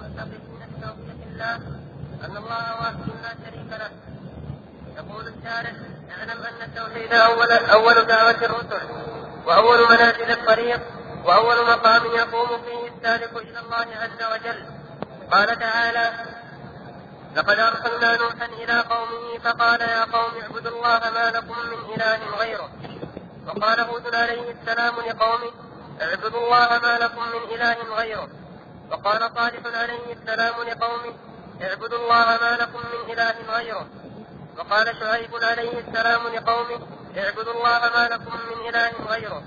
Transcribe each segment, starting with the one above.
توحيد الله واحد لا شريك له. يقول الشارع اعلم أن التوحيد اول أول دعوة الرسل وأول منازل الطريق وأول مقام يقوم فيه السالك إلى الله عز وجل. قال تعالى لقد أرسلنا نوحا إلى قومه فقال يا قوم اعبدوا الله ما لكم من إله غيره. وقال هود عليه السلام لقومه اعبدوا الله ما لكم من إله غيره. وقال صالح عليه السلام لقومه اعبدوا الله ما لكم من إله غيره. وقال شعيب عليه السلام لقومه اعبدوا الله ما لكم من إله غيره.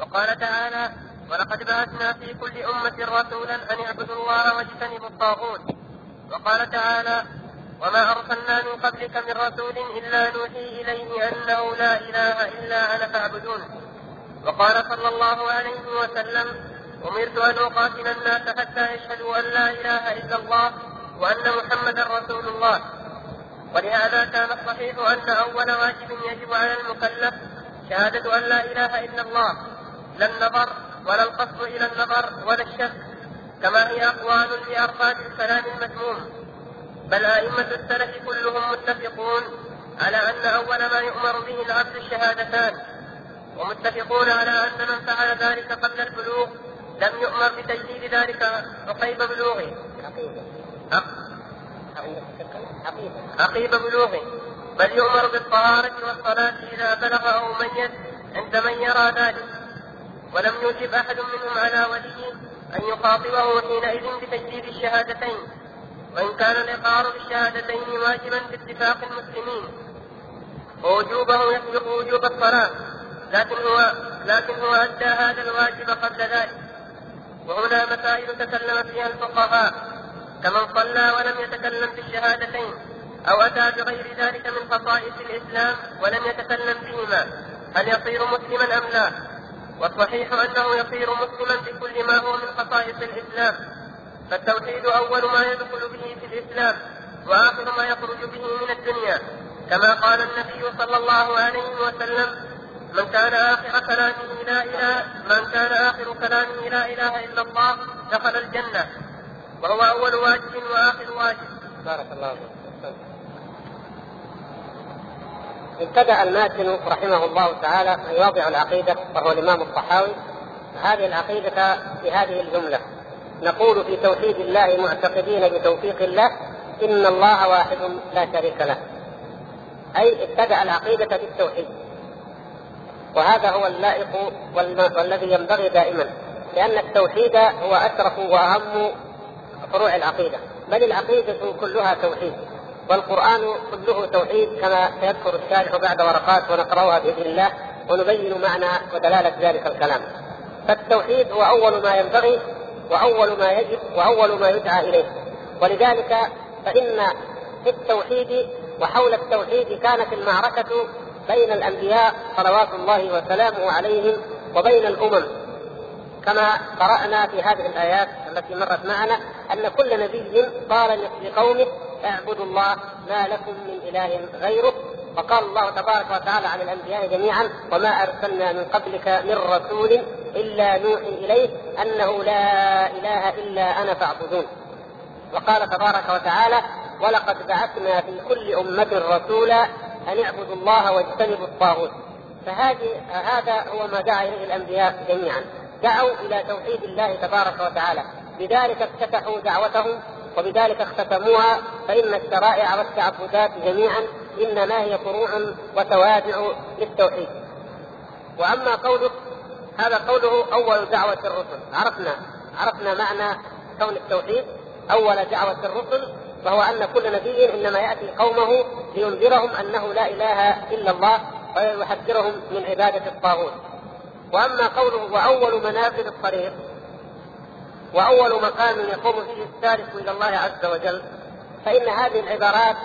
وقال تعالى ولقد بعثنا في كل أمة رسولا أن اعبدوا الله واجتنبوا الطاغوت. وقال تعالى وما أرسلنا من قبلك من رسول إلا نوحي إليه أنه لا إله إلا أنا فاعبدون. وقال صلى الله عليه وسلم أمرت أن أقاتل الناس حتى يشهدوا أن لا إله إلا الله وأن محمدا رسول الله. ولهذا كان الصحيح أن أول واجب يجب على المكلف شهادة أن لا إله إلا الله لا النظر ولا القصد إلى النظر ولا الشك كما هي أقوال لأرباب الكلام المذموم. بل أئمة السلف كلهم متفقون على أن أول ما يؤمر به العبد الشهادتان ومتفقون على أن من فعل ذلك قبل البلوغ لم يؤمر بتجديد ذلك عقيب بلوغه. عقيب بلوغه. بل يؤمر بالطهارة والصلاة إذا بلغ أو ميت عند من يرى ذلك. ولم يوجب أحد منهم على وليه أن يخاطبه حينئذ بتجديد الشهادتين. وإن كان الإقرار بالشهادتين واجبا باتفاق المسلمين. ووجوبه يسبق وجوب الصلاة. لكن هو لكن هو أدى هذا الواجب قبل ذلك. وهنا مسائل تكلم فيها الفقهاء كمن صلى ولم يتكلم بالشهادتين أو أتى بغير ذلك من خصائص الإسلام ولم يتكلم بهما هل يصير مسلما أم لا؟ والصحيح أنه يصير مسلما بكل ما هو من خصائص الإسلام فالتوحيد أول ما يدخل به في الإسلام وآخر ما يخرج به من الدنيا كما قال النبي صلى الله عليه وسلم من كان آخر كلامه لا إله من كان آخر كلامه لا إله إلا الله دخل الجنة. وهو أول واجب وآخر واجب. بارك الله فيك. ابتدأ الماتن رحمه الله تعالى يوضع العقيدة وهو الإمام الطحاوي. هذه العقيدة في هذه الجملة. نقول في توحيد الله معتقدين بتوفيق الله إن الله واحد لا شريك له. أي ابتدأ العقيدة بالتوحيد. وهذا هو اللائق والذي ينبغي دائما لأن التوحيد هو أشرف وأهم فروع العقيدة بل العقيدة كلها توحيد والقرآن كله توحيد كما سيذكر الشارح بعد ورقات ونقرأها بإذن الله ونبين معنى ودلالة ذلك الكلام. فالتوحيد هو أول ما ينبغي وأول ما يجب وأول ما يدعى إليه. ولذلك فإن في التوحيد وحول التوحيد كانت المعركة بين الأنبياء صلوات الله وسلامه عليهم وبين الأمم. كما قرأنا في هذه الآيات التي مرت معنا أن كل نبي قال لقومه اعبدوا الله ما لكم من إله غيره. وقال الله تبارك وتعالى عن الأنبياء جميعا وما أرسلنا من قبلك من رسول إلا نوحي إليه أنه لا إله إلا أنا فاعبدون. وقال تبارك وتعالى ولقد بعثنا في كل أمة رسولا أن اعبدوا الله واجتنبوا الطاغوت. فهذه هذا هو ما دعا إليه الأنبياء جميعا. دعوا إلى توحيد الله تبارك وتعالى. بذلك افتتحوا دعوتهم وبذلك اختتموها. فإن الشرائع والتعبدات جميعا إنما هي فروع وتوابع للتوحيد. وأما قوله هذا قوله أول دعوة الرسل. عرفنا عرفنا معنى كون التوحيد. أول دعوة الرسل وهو أن كل نبي إنما يأتي قومه لينذرهم أنه لا إله إلا الله ويحذرهم من عبادة الطاغوت. وأما قوله وأول منازل الطريق وأول مقام يقوم فيه السالك إلى الله عز وجل فإن هذه العبارات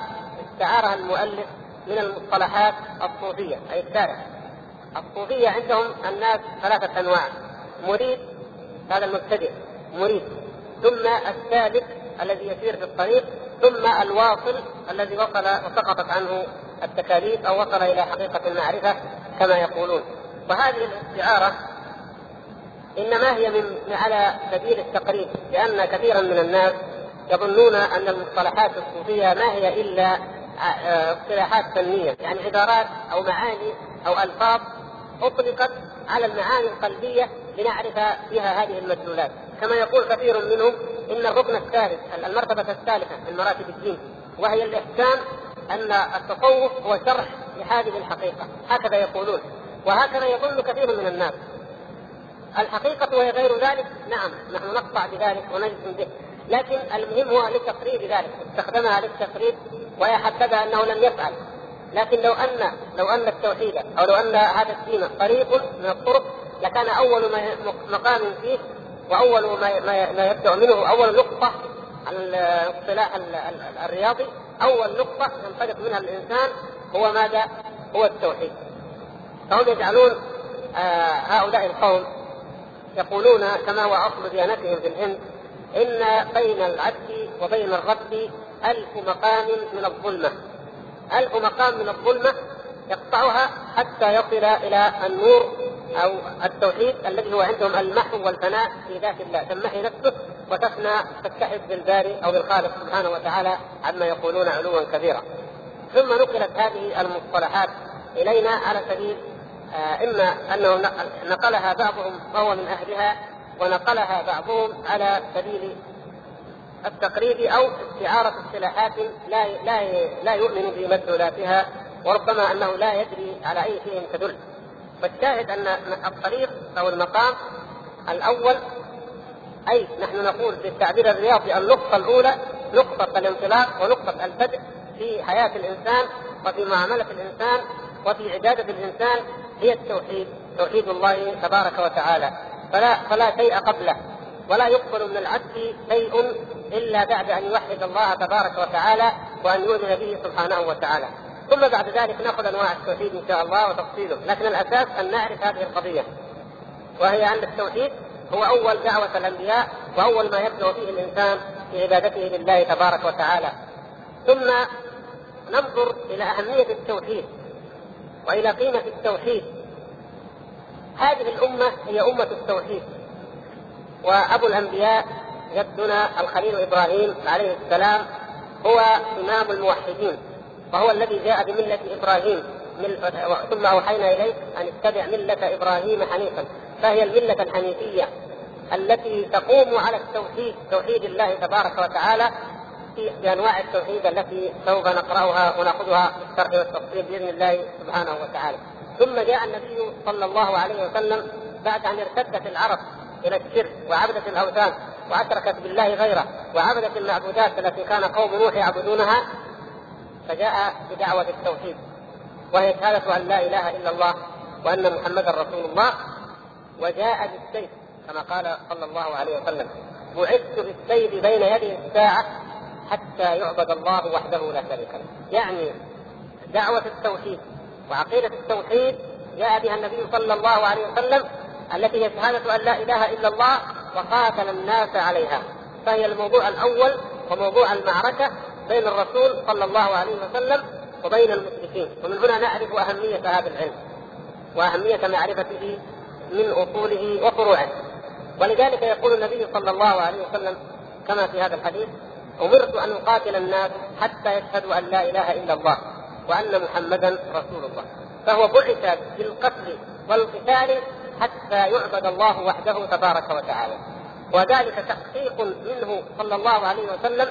استعارها المؤلف من المصطلحات الصوفية أي الشارع الصوفية عندهم الناس ثلاثة أنواع مريد هذا المبتدئ مريد ثم السالك الذي يسير في الطريق ثم الواصل الذي وصل وسقطت عنه التكاليف أو وصل إلى حقيقة المعرفة كما يقولون. وهذه الاستعاره إنما هي من على سبيل التقريب لأن كثيرا من الناس يظنون أن المصطلحات الصوفية ما هي إلا آه، اصطلاحات فنية يعني عبارات أو معاني أو ألفاظ أطلقت على المعاني القلبية لنعرف فيها هذه المدلولات. كما يقول كثير منهم إن الركن الثالث المرتبة الثالثة من مراتب الدين وهي الإحسان أن التصوف هو شرح لهذه الحقيقة. هكذا يقولون وهكذا يظن كثير من الناس. الحقيقة وهي غير ذلك؟ نعم نحن نقطع بذلك ونجزم به. لكن المهم هو لتقريب ذلك استخدمها للتقريب وهي حسبها أنه لم يفعل. لكن لو ان لو أن التوحيد أو لو أن هذا الدين طريق من الطرق لكان أول مقام فيه وأول ما ما يبدأ منه أول نقطة الاصطلاح الرياضي أول نقطة ينطلق منها الإنسان هو ماذا؟ هو التوحيد فهم يجعلون آه هؤلاء القوم يقولون كما هو أصل ديانتهم في الهند إن بين العبد وبين الرب ألف مقام من الظلمة ألف مقام من الظلمة يقطعها حتى يصل إلى النور أو التوحيد الذي هو عندهم المحو والفناء في ذات الله. تمحي نفسه وتفنى تتحد بالباري أو بالخالق سبحانه وتعالى عما يقولون علوا كبيرا. ثم نقلت هذه المصطلحات إلينا على سبيل آه، إما أنه نقلها بعضهم وهو من أهلها ونقلها بعضهم على سبيل التقريب أو استعارة اصطلاحات لا لا لا يؤمن بمدلولاتها وربما أنه لا يدري على أي شيء تدل. فالشاهد أن الطريق أو المقام الأول أي نحن نقول بالتعبير الرياضي النقطه الأولى نقطة الانطلاق ونقطة البدء في حياة الإنسان وفي معاملة الإنسان وفي عبادة الإنسان هي التوحيد توحيد الله تبارك وتعالى. فلا فلا شيء قبله. ولا يقبل من العبد شيء إلا بعد أن يوحد الله تبارك وتعالى وأن يؤمن به سبحانه وتعالى. ثم بعد ذلك نأخذ أنواع التوحيد إن شاء الله وتفصيله. لكن الأساس أن نعرف هذه القضية وهي أن التوحيد هو أول دعوة الأنبياء وأول ما يبدا فيه الإنسان في عبادته لله تبارك وتعالى. ثم ننظر إلى أهمية التوحيد وإلى قيمة التوحيد. هذه الأمة هي أمة التوحيد. وأبو الأنبياء جدنا الخليل إبراهيم عليه السلام هو إمام الموحدين. وهو الذي جاء بملة إبراهيم ثم أوحينا اليك أن اتبع ملة إبراهيم حنيفا فهي الملة الحنيفية التي تقوم على التوحيد توحيد الله تبارك وتعالى في بانواع التوحيد التي سوف نقرأها ونأخذها في الشرح والتفصيل بإذن الله سبحانه وتعالى. ثم جاء النبي صلى الله عليه وسلم بعد أن ارتدت العرب إلى الشرك وعبدت الأوثان وأشركت بالله غيره وعبدت المعبودات التي كان قوم نوح يعبدونها فجاء بدعوة التوحيد. وهي شهادة أن لا إله إلا الله وأن محمدا رسول الله وجاء بالسيف كما قال صلى الله عليه وسلم. بعثت بالسيف بين يدي الساعة حتى يعبد الله وحده لا شريك له. يعني دعوة التوحيد وعقيدة التوحيد جاء بها النبي صلى الله عليه وسلم التي هي شهادة أن لا إله إلا الله وقاتل الناس عليها. فهي الموضوع الأول وموضوع المعركة بين الرسول صلى الله عليه وسلم وبين المشركين. ومن هنا نعرف أهمية هذا العلم وأهمية معرفته من أصوله وفروعه. ولذلك يقول النبي صلى الله عليه وسلم كما في هذا الحديث أمرت أن أقاتل الناس حتى يشهدوا أن لا إله إلا الله وأن محمدا رسول الله. فهو بعث بالقتل والقتال حتى يعبد الله وحده تبارك وتعالى. وذلك تحقيق منه صلى الله عليه وسلم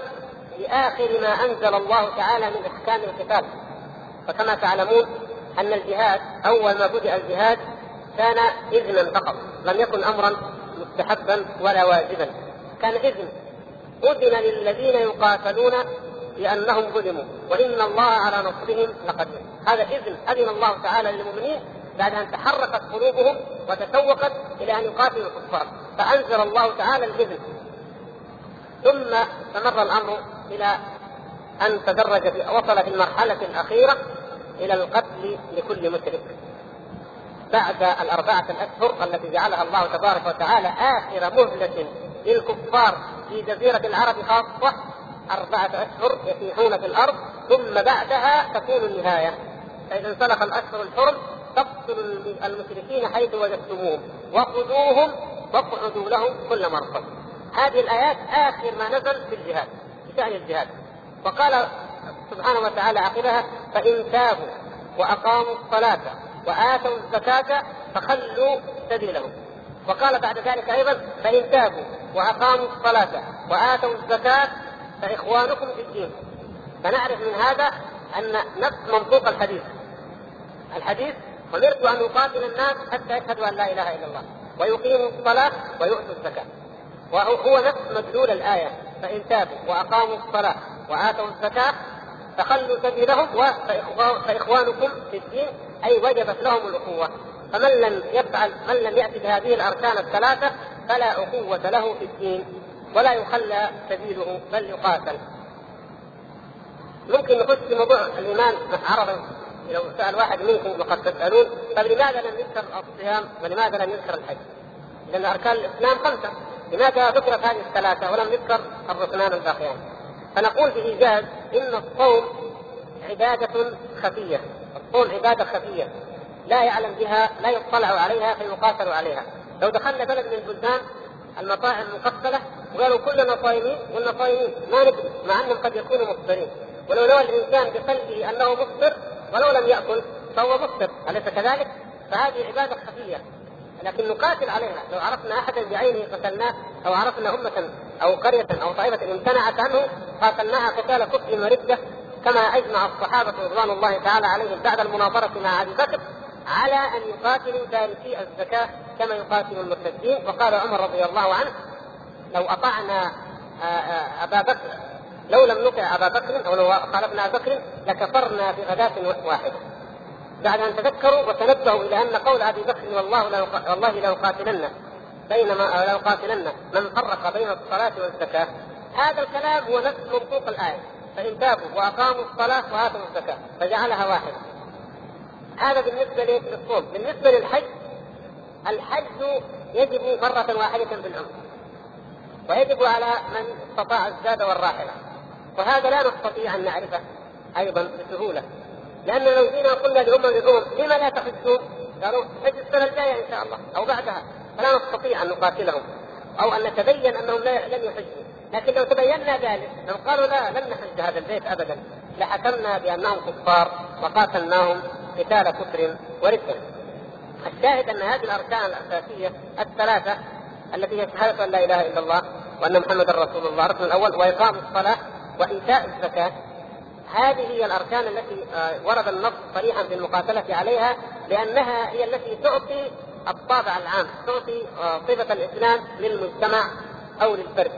لآخر ما أنزل الله تعالى من إحكام القتال فكما تعلمون أن الجهاد أول ما بدأ الجهاد كان إذنا فقط لم يكن أمرا مستحبا ولا واجبا. كان إذن. أذن للذين يقاتلون لأنهم ظلموا وإن الله على نصرهم لقدير. هذا إذن أذن الله تعالى للمؤمنين بعد أن تحركت قلوبهم وتشوقت إلى أن يقاتلوا الكفار. فأنزل الله تعالى الإذن. ثم استمر الأمر إلى أن تدرج في وصل في المرحلة الأخيرة إلى القتل لكل مشرك. بعد الأربعة الأشهر التي جعلها الله تبارك وتعالى آخر مهلة للكفار في جزيرة العرب خاصة أربعة أشهر يسيحون في الأرض ثم بعدها تكون النهاية. فإذا انسلخ الأشهر الحرم تقتلوا المشركين حيث وجدتموهم وخذوهم واقعدوا لهم كل مرصد. هذه الآيات آخر ما نزل في الجهاد. في شأن الجهاد. وقال سبحانه وتعالى عقبها فإن تابوا وأقاموا الصلاة وآتوا الزكاة فخلوا سبيلهم. وقال بعد ذلك أيضا فإن تابوا وأقاموا الصلاة وآتوا الزكاة فإخوانكم في الدين. فنعرف من هذا أن نفس منطوق الحديث. الحديث أمرت أن أقاتل الناس حتى يشهدوا أن لا إله إلا الله ويقيموا الصلاة ويؤتوا الزكاة. وهو نفس مدلول الآية. فإن تابوا وأقاموا الصلاة وآتوا الزكاة فخلوا سبيلهم فإخوانكم في الدين أي وجبت لهم الأخوة. فمن لم يفعل من لم يأتي بهذه الأركان الثلاثة فلا أخوة له في الدين ولا يخلى سبيله بل يقاتل. ممكن نخش في موضوع الإيمان عرضا. لو سأل واحد منكم وقد تسألون طيب لماذا لم يذكر الصيام ولماذا لم يذكر الحج؟ لأن أركان الإسلام خمسة. لماذا ذكرت هذه الثلاثة ولم يذكر الركنان الباقيان؟ فنقول بإيجاز إن الصوم عبادة خفية. الصوم عبادة خفية. لا يعلم بها لا يطلع عليها فيقاتل عليها. لو دخلنا بلد من البلدان المطاعم مقفله وقالوا كلنا صايمين قلنا صايمين ما ندري مع أنهم قد يكونوا مفطرين. ولو نوى الإنسان بقلبه أنه مفطر ولو لم يأكل فهو مفطر. أليس كذلك؟ فهذه عبادة خفية. لكن نقاتل عليها لو عرفنا أحدا بعينه قتلناه أو عرفنا أمة أو قرية أو طائفة امتنعت عنه قاتلناها قتال كفر وردة كما أجمع الصحابة رضوان الله تعالى عليهم بعد المناظرة مع أبي بكر على أن يقاتلوا تاركي الزكاة كما يقاتل المرتدين وقال عمر رضي الله عنه لو أطعنا آه، آه، أبا بكر لو لم نطع أبا بكر أو لو خالفنا أبا بكر لكفرنا بغداة واحدة. بعد أن تذكروا وتنبهوا إلى أن قول أبي بكر والله والله لاقاتلن بينما لاقاتلن من فرق بين الصلاة والزكاة. هذا الكلام هو نفس منطوق الآية. فإن تابوا وأقاموا الصلاة وآتوا الزكاة فجعلها واحدة. هذا بالنسبة للصوم، بالنسبة للحج الحج يجب مرة واحدة في العمر. ويجب على من استطاع الزاد والراحلة. وهذا لا نستطيع أن نعرفه أيضا بسهولة. لأن لو جينا قلنا لامم الأمم لما لا تحجون؟ قالوا حج السنة الجاية إن شاء الله أو بعدها. فلا نستطيع أن نقاتلهم أو أن نتبين أنهم لا لم يحجوا. لكن لو تبينا ذلك لو قالوا لا لن نحج هذا البيت ابدا لحكمنا بأنهم كفار وقاتلناهم قتال كفر ورده الشاهد أن هذه الأركان الأساسية الثلاثة التي هي شهادة أن لا إله إلا الله وأن محمدا رسول الله الركن الأول وإقام الصلاة وإيتاء الزكاة. هذه هي الأركان التي آه، ورد النص صريحا في المقاتلة عليها لأنها هي التي تعطي الطابع العام تعطي آه، صفة الإسلام للمجتمع أو للفرد.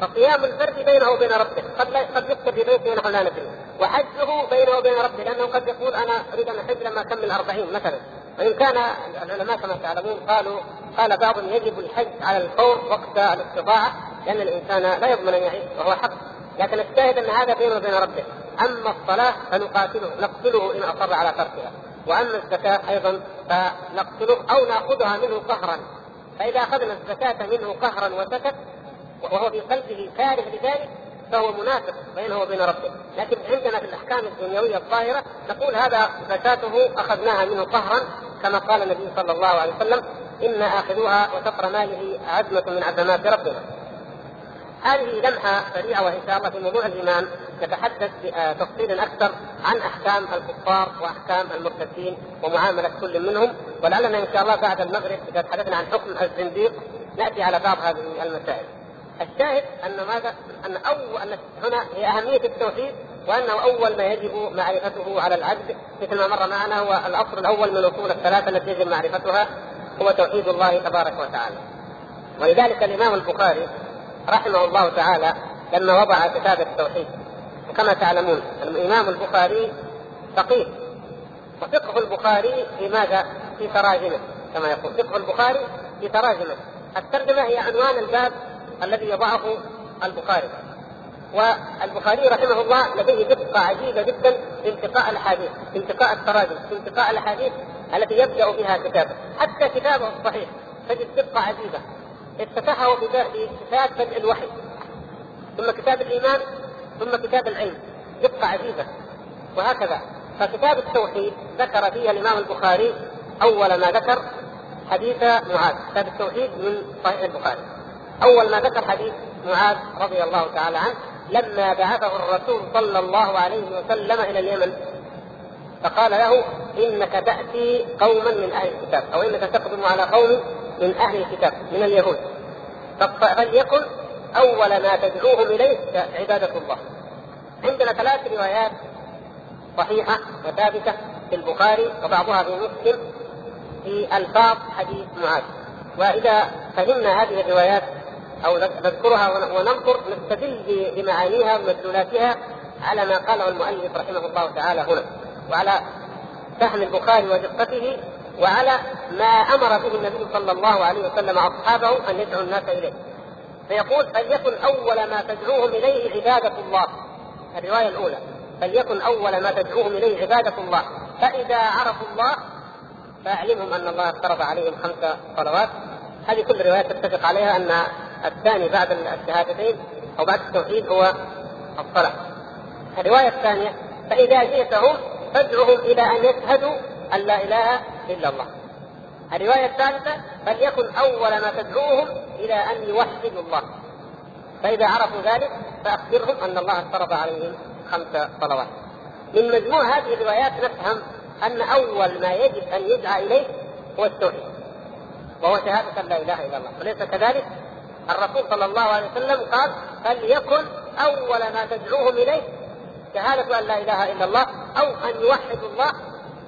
فقيام الفرد بينه وبين ربه قد قد يكتب في بيته ونحن لا ندري. وحجه بينه وبين ربه لأنه قد يقول أنا أريد أن أحج لما أكمل أربعين مثلا. وإن كان العلماء كما تعلمون قالوا قال بعضهم يجب الحج على الفور وقت الاستطاعة لأن الإنسان لا يضمن أن يعيش وهو حق. لكن الشاهد أن هذا بينه وبين ربه. أما الصلاة فنقاتله نقتله إن أصر على تركها. وأما الزكاة أيضا فنقتله أو نأخذها منه قهرا. فإذا أخذنا الزكاة منه قهرا وسكت وهو في قلبه كاره لذلك فهو منافق بينه وبين ربه، لكن عندنا في الأحكام الدنيوية الظاهرة نقول هذا زكاته أخذناها منه قهرا كما قال النبي صلى الله عليه وسلم إن آخذوها وسطر ماله عزمة من عزمات ربنا. هذه لمحة سريعة وإن شاء الله في موضوع الإيمان نتحدث بتفصيل أكثر عن أحكام الكفار وأحكام المرتدين ومعاملة كل منهم ولعلنا إن شاء الله بعد المغرب إذا تحدثنا عن حكم الزنديق نأتي على بعض هذه المسائل. الشاهد أن ماذا؟ أن أول هنا هي أهمية التوحيد وأنه أول ما يجب معرفته على العبد مثل ما مر معنا هو الأصل الأول من الأصول الثلاثة التي يجب معرفتها هو توحيد الله تبارك وتعالى. ولذلك الإمام البخاري رحمه الله تعالى لما وضع كتاب التوحيد. وكما تعلمون الإمام البخاري فقيه. وفقه البخاري في ماذا؟ في تراجمه كما يقول. فقه البخاري في تراجمه. الترجمة هي عنوان الباب الذي يضعه البخاري. والبخاري رحمه الله لديه دقة عجيبة جدا في انتقاء الأحاديث في انتقاء التراجم في انتقاء الأحاديث التي يبدأ بها كتابه. حتى كتابه الصحيح تجد دقة عجيبة. افتتحه بكتاب بدء الوحي ثم كتاب الإيمان ثم كتاب العلم. دقه عجيبة. وهكذا. فكتاب التوحيد ذكر فيه الإمام البخاري أول ما ذكر حديث معاذ. كتاب التوحيد من صحيح البخاري. أول ما ذكر حديث معاذ رضي الله تعالى عنه لما بعثه الرسول صلى الله عليه وسلم إلى اليمن فقال له إنك تأتي قوما من أهل الكتاب أو إنك تقدم على قوم من أهل الكتاب من اليهود فليكن أول ما تدعوهم إليه عبادة الله. عندنا ثلاث روايات صحيحة وثابتة في البخاري وبعضها في مسلم في ألفاظ حديث معاذ. وإذا فهمنا هذه الروايات أو نذكرها وننظر نستدل بمعانيها ومدلولاتها على ما قاله المؤلف رحمه الله تعالى هنا وعلى فهم البخاري ودقته وعلى ما أمر به النبي صلى الله عليه وسلم أصحابه أن يدعوا الناس إليه. فيقول فليكن أول ما تدعوهم إليه عبادة الله. الرواية الأولى فليكن أول ما تدعوهم إليه عبادة الله، فإذا عرفوا الله فاعلمهم أن الله افترض عليهم خمس صلوات. هذه كل الروايات تتفق عليها أن الثاني بعد الشهادتين أو بعد التوحيد هو الصلاة. الرواية الثانية فإذا جئتهم فادعهم إلى أن يشهدوا أن لا إله إلا الله. الرواية الثالثة فليكن أول ما تدعوهم إلى أن يوحدوا الله. فإذا عرفوا ذلك فأخبرهم أن الله افترض عليهم خمس صلوات. من مجموع هذه الروايات نفهم أن أول ما يجب أن يدعى إليه هو التوحيد. وهو شهادة ان لا إله إلا الله، وليس كذلك؟ الرسول صلى الله عليه وسلم قال فليكن أول ما تدعوهم إليه شهادة أن لا إله إلا الله أو أن يوحدوا الله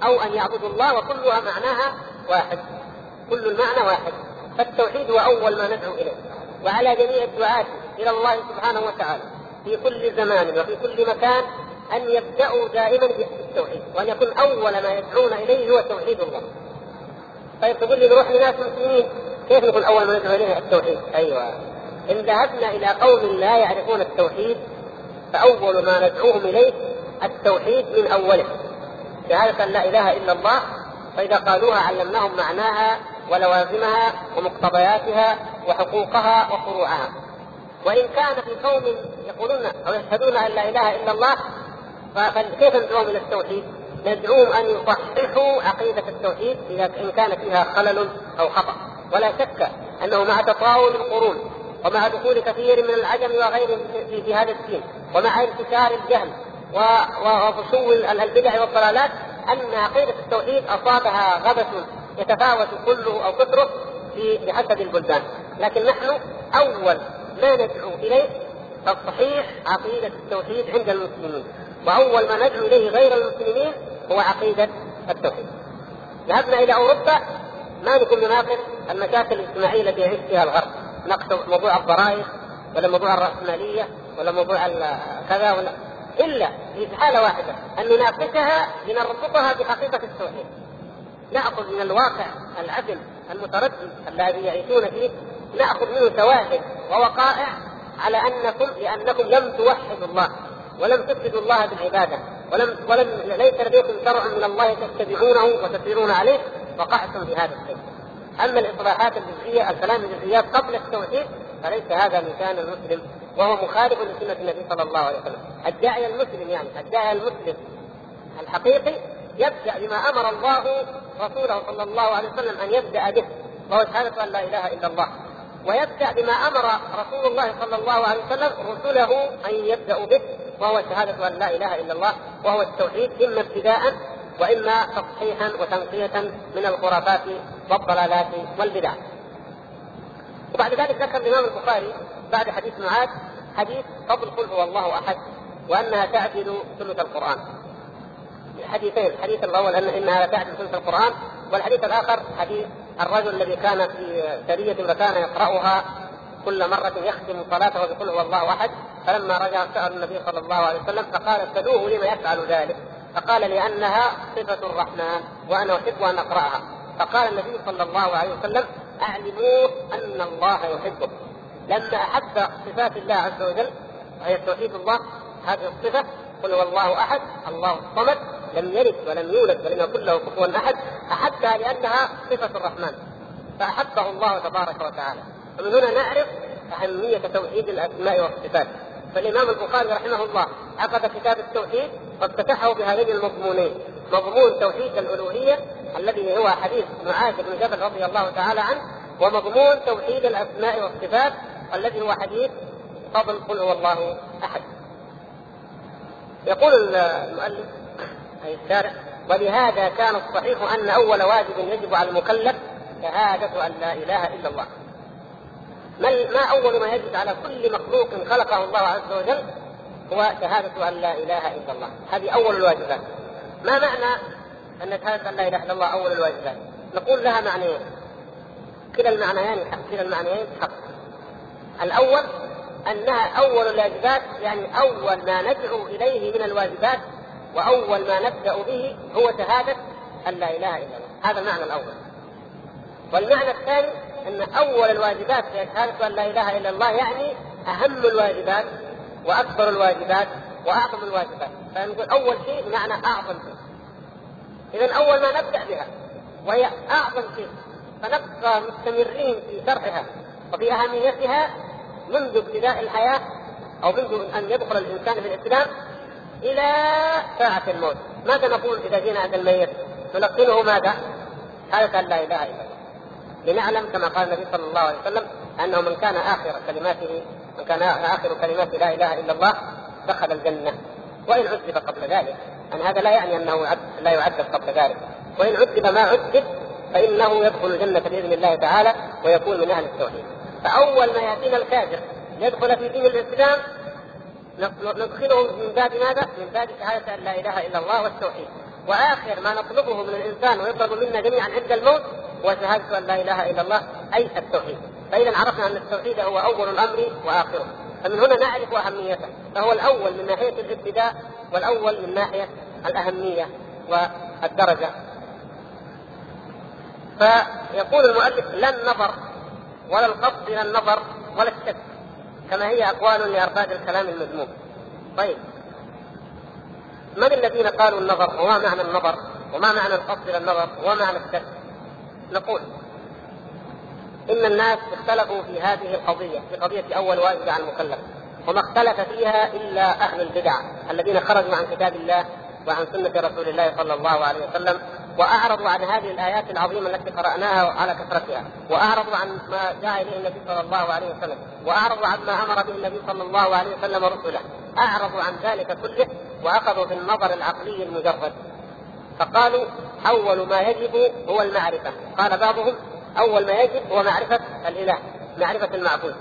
أو أن يعبدوا الله وكلها معناها واحد. كل المعنى واحد. فالتوحيد هو أول ما ندعو إليه. وعلى جميع الدعاة إلى الله سبحانه وتعالى في كل زمان وفي كل مكان أن يبدأوا دائما بالتوحيد وأن يكون أول ما يدعون إليه هو توحيد الله. طيب تقول لي نروح لناس مسلمين كيف نكون أول ما ندعو إليه التوحيد؟ أيوه. إن ذهبنا إلى قوم لا يعرفون التوحيد فأول ما ندعوهم إليه التوحيد من أوله. شهادة لا إله إلا الله فإذا قالوها علمناهم معناها ولوازمها ومقتضياتها وحقوقها وفروعها وإن كان في قوم يقولون أو يشهدون أن لا إله إلا الله فكيف ندعوهم إلى التوحيد؟ ندعوهم أن يصححوا عقيدة التوحيد إذا إن كان فيها خلل أو خطأ ولا شك أنه مع تطاول القرون ومع دخول كثير من العجم وغيرهم في, في هذا الدين ومع انتشار الجهل وفشو البدع والضلالات أن عقيدة التوحيد أصابها غبث يتفاوت كله أو كثره في بحسب البلدان، لكن نحن أول ما ندعو إليه تصحيح عقيدة التوحيد عند المسلمين، وأول ما ندعو إليه غير المسلمين هو عقيدة التوحيد. ذهبنا إلى أوروبا. ما نكون نناقش المشاكل الاجتماعية التي يعيش فيها الغرب، نقص موضوع الضرائب ولا موضوع الرأسمالية ولا موضوع كذا ولا إلا في حالة واحدة أن نناقشها لنربطها بحقيقة التوحيد نأخذ من الواقع العدل المتردد الذي يعيشون فيه نأخذ منه شواهد ووقائع على أنكم لأنكم لم توحدوا الله ولم تفردوا الله بالعبادة ولم ولم ليس لديكم شرع من الله تتبعونه وتسيرون عليه وقعتم في هذا الشيء. أما الإصلاحات الجزئية الكلام الجزئيات قبل التوحيد فليس هذا من شان المسلم وهو مخالف لسنة النبي صلى الله عليه وسلم. الداعيه المسلم يعني الداعيه المسلم الحقيقي يبدأ بما أمر الله رسوله صلى الله عليه وسلم أن يبدأ به وهو شهادة أن لا إله إلا الله. ويبدأ بما أمر رسول الله صلى الله عليه وسلم رسله أن يبداوا به وهو شهادة أن لا إله إلا الله وهو التوحيد إما ابتداء وإما تصحيحا وتنقيه من الخرافات والضلالات والبدع. وبعد ذلك ذكر الإمام البخاري بعد حديث معاذ حديث فضل قل هو الله أحد وأنها تعدل ثلث القرآن. حديثين، الحديث الأول أن إنها تعدل ثلث القرآن والحديث الآخر حديث الرجل الذي كان في سريه وكان يقرأها كل مرة يختم صلاته بقل هو الله أحد فلما رجع سأل النبي صلى الله عليه وسلم فقال سلوه لما يفعل ذلك؟ فقال لأنها صفة الرحمن وأنا أحب أن أقرأها. فقال النبي صلى الله عليه وسلم أعلموه أن الله يحبه. لما أحب صفات الله عز وجل وهي توحيد الله. هذه الصفة قل هو الله أحد الله الصمد لم يلد ولم يولد ولم يكن له كفوا أحد أحبها لأنها صفة الرحمن فأحبه الله تبارك وتعالى. ومن هنا نعرف أهمية توحيد الأسماء والصفات. فالإمام البخاري رحمه الله عقد كتاب التوحيد وافتتحه بهذين المضمونين. مضمون توحيد الألوهية الذي هو حديث معاذ بن جبل رضي الله تعالى عنه ومضمون توحيد الأسماء والصفات الذي هو حديث فضل قل هو الله أحد. يقول المؤلف أي الشارع ولهذا كان الصحيح أن أول واجب يجب على المكلف شهادة أن لا إله إلا الله. ما أول ما يجب على كل مخلوق خلقه الله عز وجل هو شهادة أن لا إله إلا الله. هذه أول الواجبات. ما معنى أن شهادة أن لا إله إلا الله أول الواجبات؟ نقول لها معنيين. كلا المعنيين حق كلا المعنيين حق. الأول أنها أول الواجبات يعني أول ما ندعو إليه من الواجبات وأول ما نبدأ به هو شهادة أن لا إله إلا الله. هذا المعنى الأول. والمعنى الثاني أن أول الواجبات في شهادة أن لا إله إلا الله يعني أهم الواجبات وأكبر الواجبات وأعظم الواجبات. فنقول أول شيء بمعنى أعظم شيء. اذا أول ما نبدأ بها وهي أعظم شيء فنبقى مستمرين في شرحها وفي أهميتها منذ ابتداء الحياة أو منذ أن يدخل الإنسان في الاسلام إلى ساعة الموت. ماذا نقول إذا جينا عند الميت؟ نلقنه ماذا؟ شهاده ان لا إله إلا الله. لنعلم كما قال النبي صلى الله عليه وسلم أنه من كان آخر كلماته وكان آخر كلمات لا إله إلا الله دخل الجنة. وإن عذب قبل ذلك. ان هذا لا يعني أنه لا يعذب قبل ذلك. وإن عذب ما عذب فإنه يدخل الجنة بإذن الله تعالى ويكون من أهل التوحيد. فأول ما يأتينا الكافر يدخل في دين الإسلام ندخله من باب ماذا؟ من باب شهادة أن لا إله إلا الله والتوحيد. وآخر ما نطلبه من الإنسان ويطلب منا جميعا عند الموت هو شهادة أن لا إله إلا الله أي التوحيد. فإذا عرفنا أن التوحيد هو أول الأمر وآخره. فمن هنا نعرف أهميته. فهو الأول من ناحية الابتداء والأول من ناحية الأهمية والدرجة. فيقول المؤلف لا النظر ولا القصد إلى النظر ولا الشك كما هي أقوال لأرباب الكلام المذموم. طيب. من الذين قالوا النظر؟ وما معنى النظر؟ وما معنى القصد إلى النظر؟ وما معنى الشك؟ نقول إن الناس اختلفوا في هذه القضية في قضية أول واجب على المكلف وما اختلف فيها إلا أهل البدع الذين خرجوا عن كتاب الله وعن سنة رسول الله صلى الله عليه وسلم وأعرضوا عن هذه الآيات العظيمة التي قرأناها على كثرتها وأعرضوا عن ما جاء إليه النبي صلى الله عليه وسلم وأعرضوا عن ما أمر به النبي صلى الله عليه وسلم ورسله أعرضوا عن ذلك كله وأخذوا بالنظر العقلي المجرد. فقالوا أول ما يجب هو المعرفة. قال بعضهم أول ما يجب هو معرفة الإله معرفة المعبود.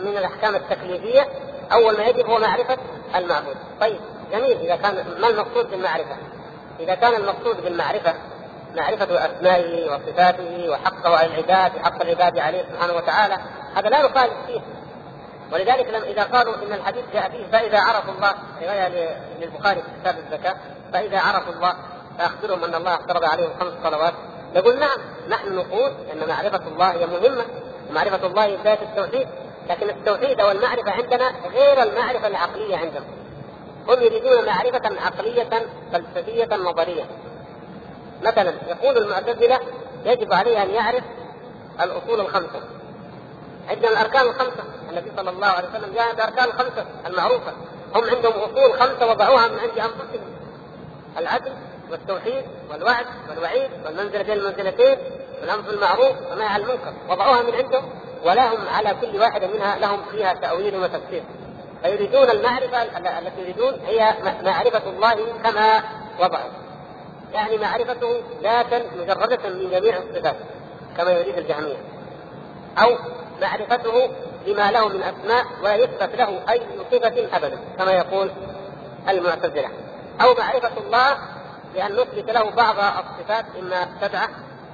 من الأحكام التكليفية أول ما يجب هو معرفة المعبود. طيب جميل إذا كان ما المقصود بالمعرفة؟ إذا كان المقصود بالمعرفة معرفة أسمائه وصفاته وحقه على العباد وحق العباد عليه سبحانه وتعالى هذا لا نخالف فيه. ولذلك لما إذا قالوا إن الحديث جاء فيه فإذا عرفوا الله رواية للبخاري في كتاب الزكاة فإذا عرفوا الله فأخبرهم أن الله افترض عليهم خمس صلوات. نقول نعم نحن نقول إن معرفة الله هي مهمة معرفة الله هي بدايه التوحيد لكن التوحيد أو المعرفه عندنا غير المعرفة العقلية عندهم. هم يريدون معرفة عقلية فلسفيه نظريه مثلا يقول المعتزلة يجب عليه أن يعرف الأصول الخمسة. عندنا الأركان الخمسة. النبي صلى الله عليه وسلم جاء بأركان الخمسة المعروفة. هم عندهم أصول خمسة وضعوها من عند أنفسهم. العدل والتوحيد والوعد والوعيد والمنزله بين المنزلتين والأمر بالمعروف والنهي عن المنكر. وضعوها من عندهم ولهم على كل واحدة منها لهم فيها تأويل وتفسير. فيريدون المعرفة التي يريدون هي معرفة الله كما وضعوا يعني معرفته ذاتا مجردة من جميع الصفات كما يريد الجهميه أو معرفته بما له من أسماء ولا يثبت له أي صفة أبدا كما يقول المعتزلة. أو معرفة الله بأن نثبت له بعض الصفات إما سبعة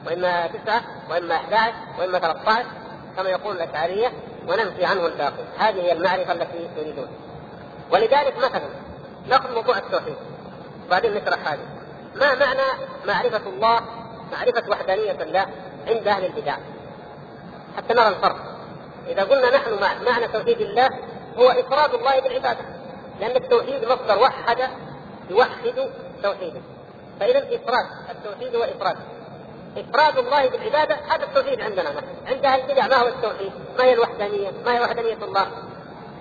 وإما تسعة وإما 11 وإما 13 كما يقول الأشعرية. وننفي عنه الباقي. هذه هي المعرفة التي يريدون. ولذلك مثلا ناخذ موضوع التوحيد. وبعدين نشرح هذه. ما معنى معرفة الله معرفة وحدانية الله عند أهل البدع؟ حتى نرى الفرق. إذا قلنا نحن معنى توحيد الله هو إفراد الله بالعبادة. لأن التوحيد مصدر وحد يوحد توحيده. فإذا إفراد التوحيد هو إفراد. إفراد الله بالعبادة هذا التوحيد عندنا عند أهل البدع ما هو التوحيد؟ ما هي الوحدانية؟ ما هي وحدانية الله؟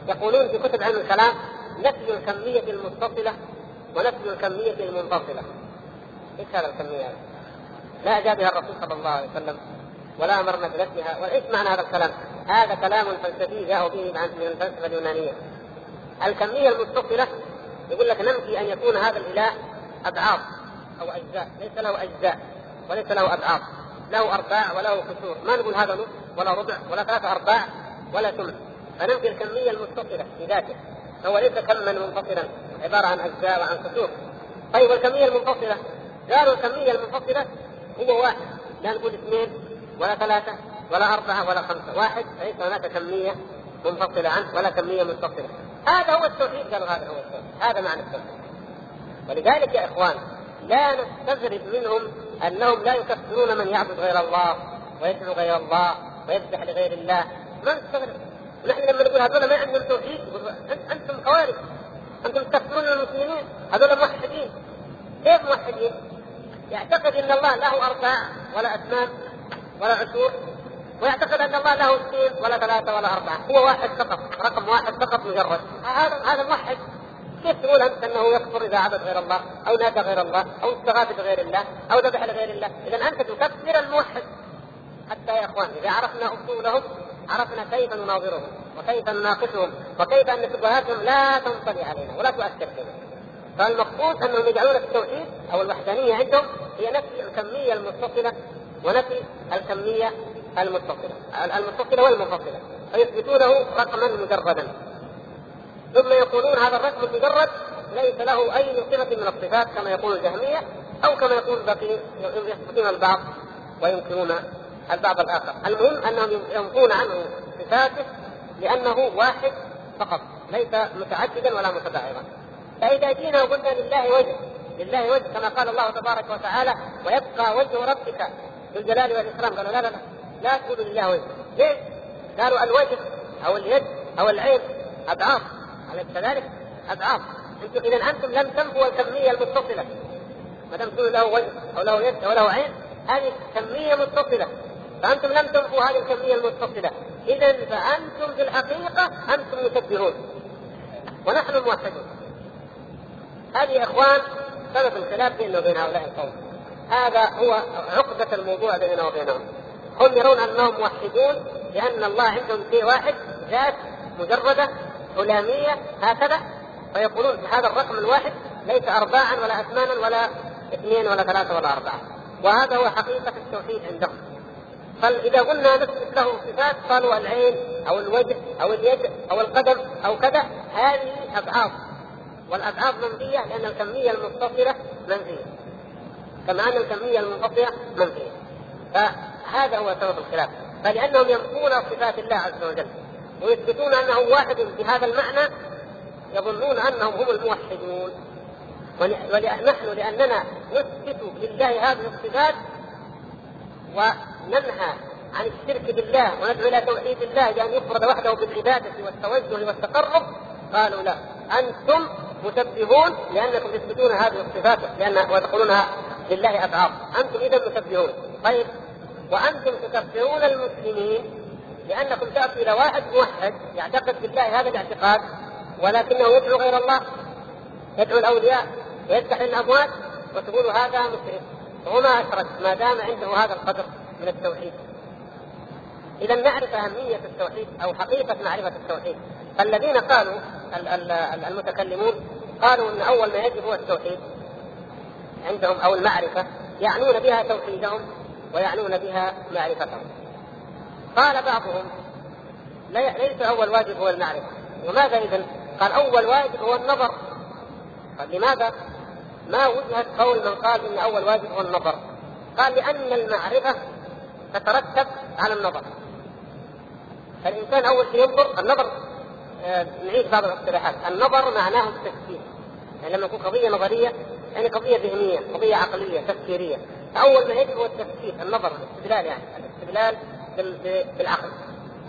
يقولون في كتب علم الكلام نفي الكمية المتصلة ونفي الكمية المنفصلة. إيش هذا الكمية؟ لا جاء بها الرسول صلى الله عليه وسلم ولا أمرنا بنفسها وإيش معنى هذا الكلام؟ هذا كلام فلسفي جاءوا به من الفلسفة اليونانية. الكمية المتصلة يقول لك ننفي أن يكون هذا الإله اضعاف أو أجزاء، ليس له أجزاء وليس له اضعاف، له أرباع وله كسور، ما نقول هذا نصف ولا ربع ولا ثلاثة أرباع ولا ثمن، فننفي الكمية المتصلة في ذاته، هو ليس كما منفصلا عبارة عن أجزاء وعن كسور. طيب والكمية المنفصلة؟ قالوا الكمية المنفصلة هو واحد، لا نقول اثنين ولا ثلاثة ولا أربعة ولا خمسة، واحد ليس هناك كمية منفصلة عنه ولا كمية متصله. هذا هو التوحيد قالوا هذا هو التوحيد، هذا معنى التوحيد. ولذلك يا إخوان لا نستغرب منهم أنهم لا يكفرون من يعبد غير الله ويدعو غير الله ويذبح لغير الله، ما نستغرب. نحن لما نقول هذول ما عندهم توحيد. أنتم خوارج. أنتم تكفرون المسلمين. هذول موحدين. كيف موحدين؟ يعتقد إن الله له ارباع ولا أسنان ولا عشور. ويعتقد إن الله له اثنين ولا ثلاثة ولا أربعة. هو واحد فقط. رقم واحد فقط مجرد. هذا هذا موحد. كيف تقول انت أنه يكفر إذا عبد غير الله أو نادى غير الله أو استغاث بغير الله أو ذبح لغير الله. اذا أنت تكفر الموحد. حتى يا إخوان إذا عرفنا أصولهم عرفنا كيف نناظرهم وكيف نناقشهم وكيف أن شبهاتهم لا تنطلي علينا ولا تؤثر فينا. فالمقصود أنهم يجعلون التوحيد أو الوحدانية عندهم هي نفي الكمية المتصلة ونفي الكمية المتصلة المتصلة والمنفصله فيثبتونه رقما مجردا. ثم يقولون هذا الرقم المجرد ليس له أي صفة من الصفات كما يقول الجهمية أو كما يقول الباقي يثبتون البعض وينكرون البعض الآخر، المهم أنهم ينفون عنه صفاته لأنه واحد فقط ليس متعددا ولا متباعدا. فإذا جينا وقلنا لله وجه لله وجه كما قال الله تبارك وتعالى ويبقى وجه ربك ذو الجلال والإكرام قالوا لا لا لا لا تقولوا لله وجه ليش؟ قالوا الوجه أو اليد أو العين أضعاف أليس كذلك؟ اضعاف أنتم إذا أنتم لم تنفوا الكميه المتصلة. ما دام تقولوا له وجه أو له يد أو له عين هذه كميه متصلة. فأنتم لم تنفوا هذه الكميه المتصلة. إذا فأنتم في الحقيقة أنتم مشبهون ونحن موحدون. هذه يا إخوان سبب الخلاف بيننا وبين هؤلاء القوم. هذا هو عقدة الموضوع بيننا وبينهم. هم يرون أنهم موحدون لأن الله عندهم شيء واحد ذات مجردة هلاميه هكذا فيقولون هذا الرقم الواحد ليس ارباعا ولا اثمانا ولا اثنين ولا ثلاثة ولا أربعة. وهذا هو حقيقة التوحيد عندهم فإذا قلنا نثبت له صفات قالوا العين أو الوجه أو اليد أو القدم أو كذا هذه أضعاف. والأضعاف منفية لأن الكمية المتصلة منفية. كما ان الكمية المنفصله منفية. فهذا هو سبب الخلاف. فلأنهم ينفون صفات الله عز وجل. ويثبتون انه واحد بهذا المعنى يظنون أنهم هم الموحدون. ونحن لأننا نثبت لله هذه الصفات وننهى عن الشرك بالله وندعو إلى توحيد الله بأن يفرد وحده بالعبادة والتوجه والتقرب. قالوا لا أنتم مشبهون لأنكم تثبتون هذه الصفات لأن وتقولونها لله افعال أنتم اذا مشبهون طيب وأنتم تكفرون المسلمين. لأنكم تأتوا إلى واحد موحد يعتقد بالله هذا الاعتقاد ولكنه يدعو غير الله يدعو الأولياء ويذبح الأموات وتقولوا هذا مشرك. وما أشرك ما دام عنده هذا القدر من التوحيد. إذا نعرف أهمية التوحيد أو حقيقة معرفة التوحيد. فالذين قالوا المتكلمون قالوا إن أول ما يجب هو التوحيد عندهم أو المعرفة يعنون بها توحيدهم ويعنون بها معرفتهم. قال بعضهم ليس أول واجب هو المعرفة. وماذا اذا؟ قال أول واجب هو النظر. قال لماذا؟ ما وجهت قول من قال إن أول واجب هو النظر. قال لأن المعرفة تترتب على النظر. فالإنسان أول شيء ينظر النظر. آه، نعيد بعض الاصطلاحات النظر معناه التفكير. يعني لما يكون قضية نظرية يعني قضية ذهنية قضية عقلية تفكيرية. فأول ما يجب هو التفكير النظر الاستدلال يعني. الاستدلال بالعقل.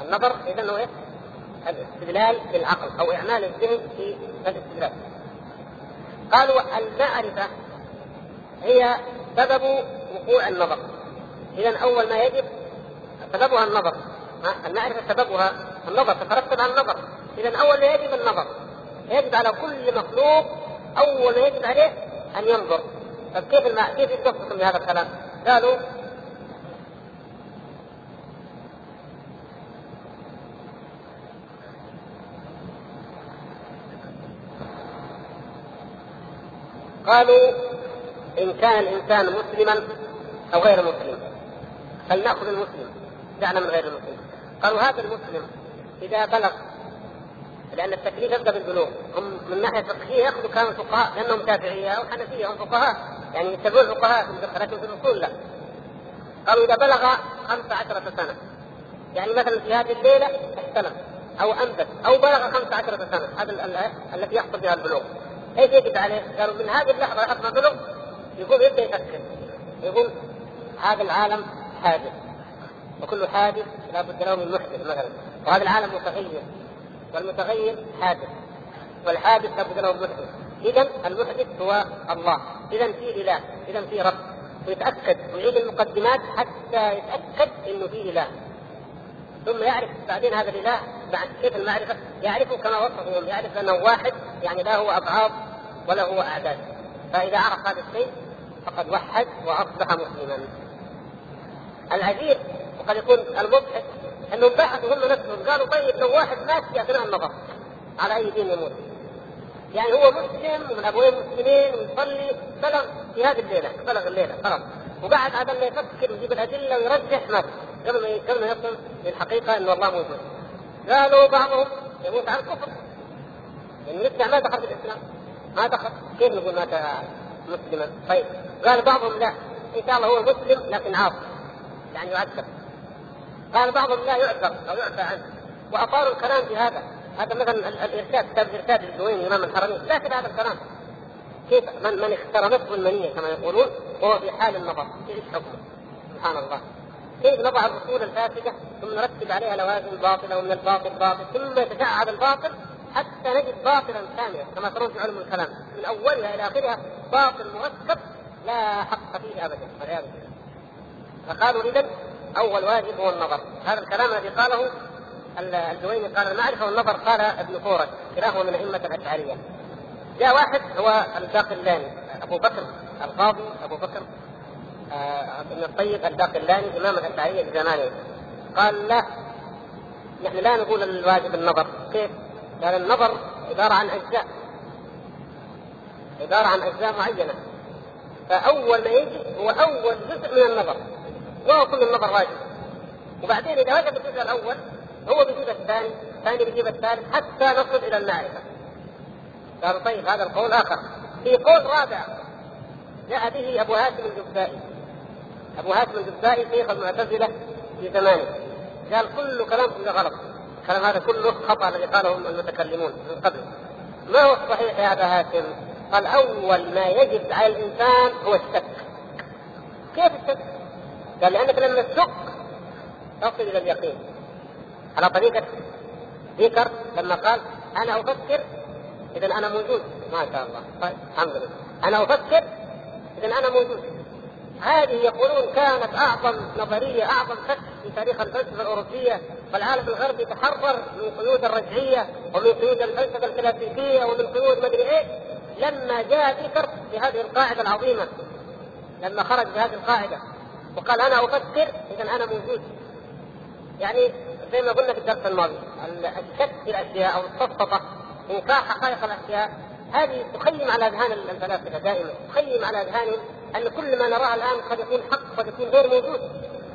النظر إذا هو إيه؟ الاستدلال بالعقل أو إعمال الذهن في الاستدلال. قالوا المعرفة هي سبب وقوع النظر. اذا أول ما يجب سببها النظر. المعرفة سببها النظر تترتب على النظر. اذا أول ما يجب النظر. يجب على كل مخلوق أول ما يجب عليه أن ينظر. طيب كيف المع... كيف يتفق بهذا الكلام؟ قالوا قالوا إن كان الإنسان مسلما أو غير مسلم. فلنأخذ المسلم. دعنا من غير المسلم. قالوا هذا المسلم إذا بلغ لأن التكليف يبدأ بالبلوغ هم من ناحية فقهية يأخذوا كانوا فقهاء لأنهم شافعية أو حنفية هم فقهاء. يعني يتبعون الفقهاء لكن في الأصول لا. قالوا إذا بلغ خمس عشرة سنة يعني مثلا في هذه الليلة احتلم أو أنبت أو بلغ خمس عشرة سنة. هذا التي يحصل بها البلوغ. إيش يجب عليه؟ قالوا من هذه اللحظة لحظة بلغ يقوم يبدأ يفكر. يقول هذا العالم حادث وكل حادث لابد له من محدث مثلا. وهذا العالم متغير. والمتغير حادث والحادث لابد له من محدث. اذا المحدث هو الله. اذا في إله اذا في رب. ويتأكد ويعيد المقدمات حتى يتأكد إنه في إله. ثم يعرف بعدين هذا الإله بعد كيف المعرفة؟ يعرفه كما وصفه يعرف أنه واحد يعني له ابعاض وله أعداد فإذا عرف هذا الشيء فقد وحد وأصبح مسلما. العجيب وقد يكون المضحك انهم بحثوا هم نفسهم قالوا طيب لو واحد مات في أثناء النظر على أي دين يموت؟ يعني هو مسلم ومن أبوين مسلمين ويصلي بلغ في هذه الليلة بلغ الليلة خلاص وبعد هذا ما يفكر ويجيب الأدلة ويرجح مات قبل ما قبل ما يصل للحقيقة ان الله موجود. قالوا بعضهم يموت على الكفر. يعني لسه ما دخل في الإسلام. ما دخل كيف نقول مات مسلما؟ طيب. قال بعضهم لا. إن شاء الله هو مسلم لكن عاصي. يعني يعذب. قال بعضهم لا يعذر أو يعفى عنه. وأطالوا الكلام في هذا. هذا مثلا الإرشاد كتاب الإرشاد الجويني امام الحرمين لكن هذا الكلام. كيف؟ من من اخترمته المنية كما يقولون وهو في حال النظر إيش حكمه؟ سبحان الله. كيف نضع الاصول الفاسده ثم نرتب عليها لوازم باطلة ومن الباطل باطل ثم يتشعب الباطل حتى نجد باطلا كاملا كما ترون في علم الكلام. من أولها إلى آخرها باطل مركب لا حق فيه ابدا والعياذ بالله. فقالوا اذا أول واجب هو النظر. هذا الكلام الذي قاله الجويني قال المعرفة والنظر قال ابن فورك كلاهما من أئمة الأشعرية. جاء واحد هو الباقلاني أبو بكر القاضي أبو بكر آه، ابن الطيب الباقلاني إمام الأشعرية في زمانه. قال لا نحن لا نقول الواجب النظر. كيف؟ قال النظر عباره عن أجزاء. عباره عن أجزاء معينة. فأول ما يجي هو أول جزء من النظر. وهو كل النظر واجب. وبعدين إذا وجد الجزء الأول هو بيجيب الثاني الثاني بيجيب الثالث حتى نصل إلى المعرفة. قالوا طيب هذا القول آخر. في قول رابع جاء به أبو هاشم الجبائي أبو هاشم الجبائي شيخ المعتزلة في زمانه. قال كل كلامكم غلط. الكلام هذا كله خطأ الذي قاله المتكلمون من قبل. ما هو الصحيح يا أبا هاشم؟ قال اول ما يجب على الإنسان هو الشك. كيف الشك؟ قال لأنك لما تشك تصل إلى اليقين. على طريقة ذكر لما قال أنا أفكر اذا أنا موجود. ما شاء الله. طيب الحمد لله. أنا أفكر اذا أنا موجود. هذه يقولون كانت أعظم نظرية أعظم فتح في تاريخ الفلسفة الأوروبية والعالم الغربي تحرر من قيود الرجعية ومن قيود الفلسفة الكلاسيكيه ومن قيود مدري إيه لما جاء ذكر بهذه القاعدة العظيمة لما خرج بهذه القاعدة وقال أنا أفكر اذا أنا موجود. يعني زي ما قلنا في الدرس الماضي الشك في الأشياء أو السفسطه انكار حقائق الأشياء هذه تخيم على أذهان الفلاسفة دائما تخيم على اذهانهم أن كل ما نراه الآن قد يكون حق قد يكون غير موجود.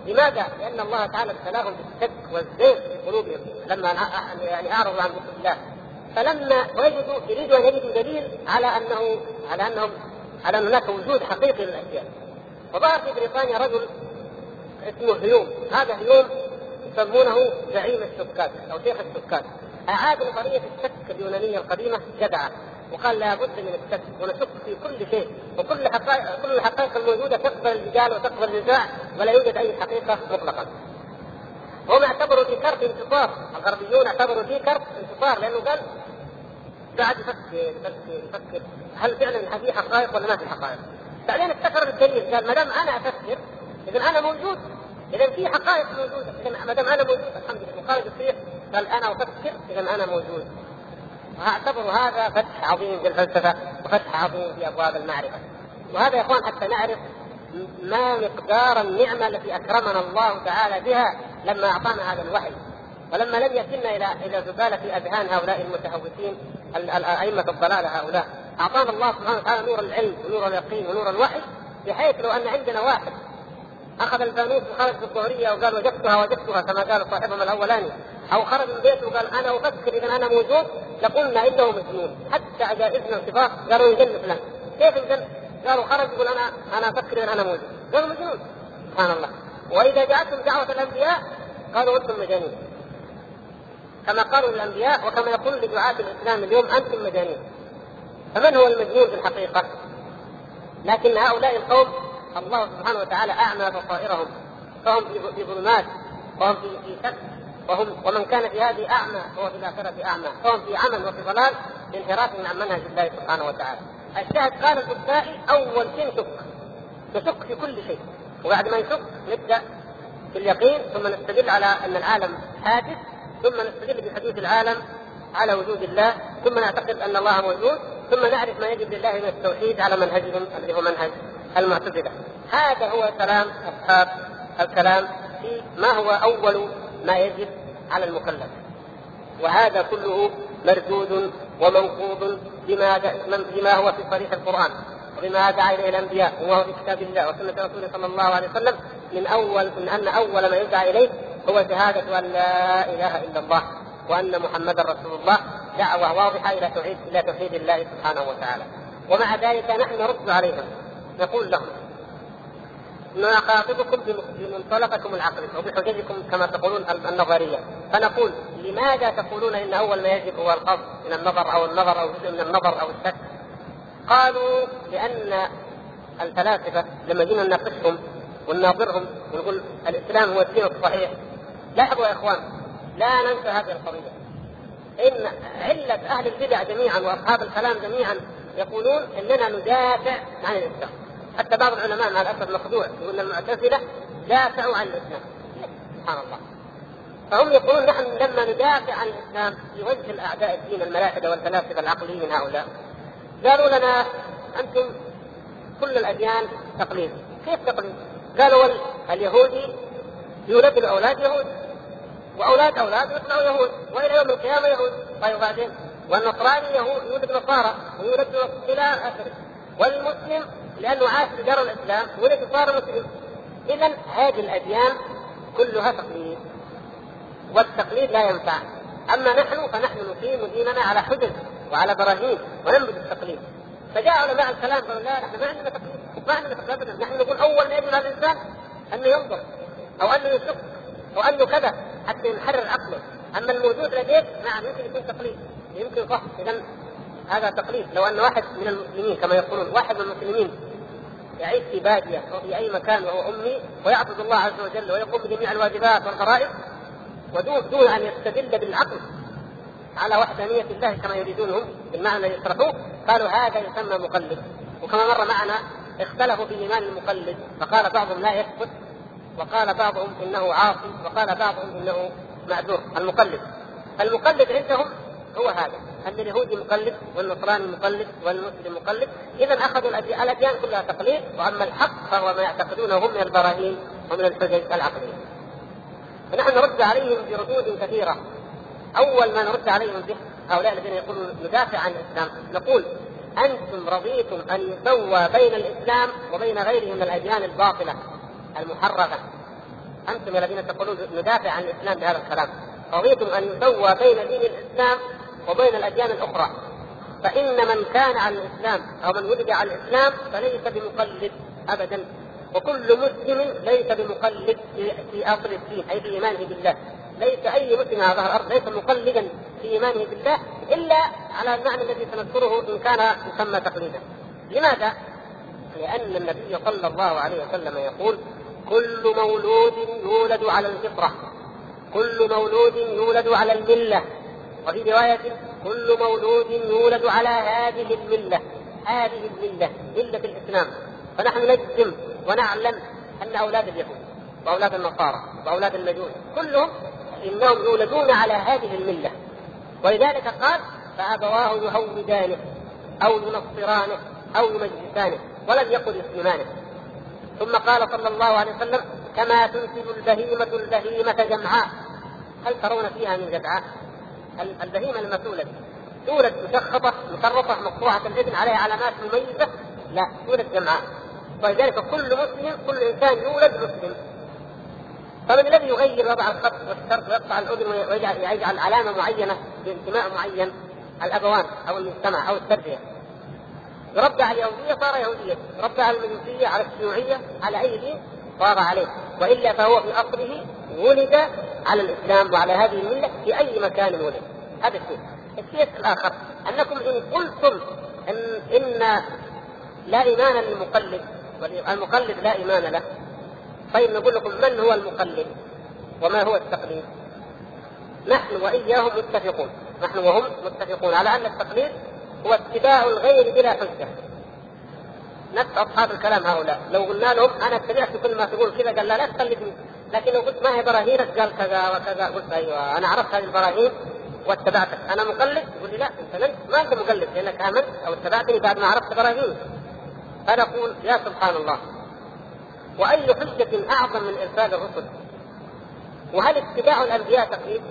لماذا؟ لأن الله تعالى ابتلاهم بالشك والزيغ في قلوبهم لما يعني أعرضوا عن ذكر الله. فلما وجدوا يريدوا أن يجدوا دليل على انه على انهم على أن هناك وجود حقيقي للأشياء. وظهر في بريطانيا رجل اسمه هيوم. هذا هيوم يسمونه زعيم السكات أو شيخ السكات أعاد نظريه الشك اليونانية القديمة جدعة. وقال لابد من الشك ونشك في كل شيء وكل حقائق كل الحقائق الموجودة تقبل الجدال وتقبل النزاع ولا يوجد أي حقيقة مطلقا. هم اعتبروا ديكارت انتصار، الغربيون اعتبروا ديكارت انتصار لأنه قال قاعد يفكر يفكر يفكر هل فعلا في حقائق ولا ما في حقائق؟ بعدين افتكر الدليل قال ما دام أنا أفكر اذا أنا موجود اذا في حقائق موجودة اذا ما دام أنا موجود الحمد لله وقال الشيخ قال أنا أفكر اذا أنا موجود واعتبر هذا فتح عظيم في الفلسفة وفتح عظيم في أبواب المعرفة. وهذا يا إخوان حتى نعرف ما مقدار النعمة التي أكرمنا الله تعالى بها لما أعطانا هذا الوحي. ولما لم يتم إلى إلى زبالة أذهان هؤلاء المتهوسين أئمة الضلال هؤلاء. أعطانا الله سبحانه وتعالى نور العلم ونور اليقين ونور الوحي بحيث لو أن عندنا واحد أخذ الفانوس وخرج في الظهرية وقال وجدتها وجدتها كما قال صاحبهم الأولاني أو خرج من بيته وقال أنا أفكر إذا أنا موجود لقلنا إنه مجنون حتى عجائزنا الكبار قالوا يجن فلان. كيف يجن؟ قالوا خرج يقول أنا أنا أفكر إذا أنا موجود. قالوا مجنون سبحان الله. وإذا جاءتهم دعوة الأنبياء قالوا أنتم مجانين. كما قالوا الأنبياء وكما يقول لدعاة الإسلام اليوم أنتم مجانين. فمن هو المجنون في الحقيقة؟ لكن هؤلاء القوم الله سبحانه وتعالى أعمى بصائرهم. فهم في ظلمات. وهم في شك. وهم ومن كان في هذه أعمى فهو في الآخرة أعمى فهم في عمل وفي ضلال انحراف عن منهج الله سبحانه وتعالى. الشاهد قال البكائي أول شيء شك. نشك في كل شيء. وبعد ما نشك نبدأ في اليقين ثم نستدل على أن العالم حادث ثم نستدل بحدوث العالم على وجود الله ثم نعتقد أن الله موجود ثم نعرف ما يجب لله من التوحيد على منهجهم الذي هو منهج المعتزلة. هذا هو كلام أصحاب الكلام في ما هو أول ما يجب على المكلف. وهذا كله مردود ومنقوض بما بما هو في صريح القرآن وبما دعا إليه الأنبياء وهو في كتاب الله وسنة رسوله صلى الله عليه وسلم. من اول من أن أول ما يدعى إليه هو شهادة أن لا إله إلا الله وأن محمدا رسول الله. دعوة واضحة إلى توحيد إلى توحيد الله سبحانه وتعالى. ومع ذلك نحن نرد عليهم نقول لهم نخاطبكم بمنطلقكم العقلي وبحججكم كما تقولون النظرية. فنقول لماذا تقولون إن أول ما يجب هو القصد من النظر أو النظر أو جزء من النظر أو الشك قالوا لأن الفلاسفة لما جينا نناقشهم ونناظرهم ونقول الإسلام هو الدين الصحيح. لاحظوا يا إخوان لا ننسى هذه القضية. إن علة أهل البدع جميعا وأصحاب الكلام جميعا يقولون إننا ندافع عن الإسلام. حتى بعض العلماء مع الأسف مخدوع يقول المعتزلة دافعوا عن الإسلام. سبحان الله. فهم يقولون نحن لما ندافع عن الإسلام في وجه الأعداء الدين الملاحده والفلاسفة العقليين هؤلاء. قالوا لنا أنتم كل الأديان تقليد. كيف تقليد؟ قالوا اليهودي يولد الأولاد يهود وأولاد أولاد يطلعوا يهود وإلى يوم القيامة يهود. طيب وبعدين والنصراني يهود يولد نصارى ويولد إلى اخره والمسلم لأنه عاش في دار الإسلام ولد صار مسلم اذا هذه الأديان كلها تقليد والتقليد لا ينفع. أما نحن فنحن نقيم ديننا على حجج وعلى براهين وننبذ التقليد. فجاء علماء الكلام قالوا لا نحن ما عندنا تقليد ما عندنا تقليد نحن نقول أول ما يجب على الإنسان أنه ينظر أو أنه يشك أو أنه كذا حتى ينحرر عقله. أما الموجود لديك نعم يمكن يكون تقليد يمكن صح اذا هذا تقليد. لو أن واحد من المسلمين كما يقولون واحد من المسلمين يعيش في بادية أو في أي مكان وهو أمي ويعبد الله عز وجل ويقوم بجميع الواجبات والفرائض ودون دون أن يستدل بالعقل على وحدانية الله كما يريدون هم بالمعنى الذي يشرحوه قالوا هذا يسمى مقلد. وكما مر معنا اختلفوا في إيمان المقلد. فقال بعضهم لا يثبت وقال بعضهم إنه عاصي وقال بعضهم إنه معذور المقلد. المقلد عندهم هو هذا. ان اليهودي مقلد والنصراني مقلد والمسلم مقلد اذا أخذوا الاديان كلها تقليد وأما الحق فهو ما يعتقدونه هم من البراهين ومن الحجج العقلية. فنحن نرد عليهم بردود كثيرة. أول ما نرد عليهم به هؤلاء الذين يقولون ندافع عن الإسلام نقول أنتم رضيتم أن يسوى بين الإسلام وبين غيره من الأديان الباطلة المحرفة. أنتم الذين تقولون ندافع عن الإسلام بهذا الكلام. رضيتم أن يسوى بين دين الإسلام وبين الأديان الأخرى فإن من كان على الإسلام أو من ولد على الإسلام فليس بمقلد ابدا وكل مسلم ليس بمقلد في اصل الدين أي في إيمانه بالله ليس أي مسلم على ظهر الأرض ليس مقلدا في إيمانه بالله إلا على المعنى الذي سنذكره إن كان يسمى تقليدا. لماذا؟ لأن النبي صلى الله عليه وسلم يقول: كل مولود يولد على الفطرة كل مولود يولد على الملة وفي رواية كل مولود يولد على هذه الملة هذه الملة ملة الإسلام. فنحن نجزم ونعلم أن أولاد اليهود وأولاد النصارى وأولاد المجوس كلهم إنهم يولدون على هذه الملة. ولذلك قال فأبواه يهودانه أو ينصرانه أو يمجسانه ولم يقل يسلمانه. ثم قال صلى الله عليه وسلم كما تنتج البهيمة البهيمة جمعاء. هل ترون فيها من جدعاء؟ البهيمة لما تولد تولد مشخصة مشرطة مقطوعة الإذن عليها علامات مميزة. لا تولد جمعاء. ولذلك كل مسلم كل إنسان يولد مسلم. فمن الذي يغير وضع الخط والشرط ويقطع الأذن ويجعل علامة معينة بانتماء معين؟ الابوان أو المجتمع أو التربية. يربى على اليهودية صار يهوديا يربى على المجوسية على الشيوعية على أي دين؟ صار عليه. وإلا فهو في أصله ولد على الإسلام وعلى هذه الملة في أي مكان ولد. هذا الشيء. الشيء الآخر أنكم إن قلتم أن إن لا إيمان للمقلد والمقلد لا إيمان له طيب نقول لكم من هو المقلد وما هو التقليد؟ نحن وإياهم متفقون. نحن وهم متفقون على أن التقليد هو اتباع الغير بلا حجة. نفس أصحاب الكلام هؤلاء. لو قلنا لهم أنا اتبعت كل ما تقول كذا قال لا لا تقلدني. لكن لو قلت ما هي براهينك قال كذا وكذا. قلت أيوه أنا عرفت هذه البراهين واتبعتك. أنا مقلد؟ يقول لي لا أنت ما أنت مقلد لأنك آمنت أو اتبعتني بعد ما عرفت براهين. فنقول يا سبحان الله وأي حجة أعظم من إرسال الرسل؟ وهل اتباع الأنبياء تقليد؟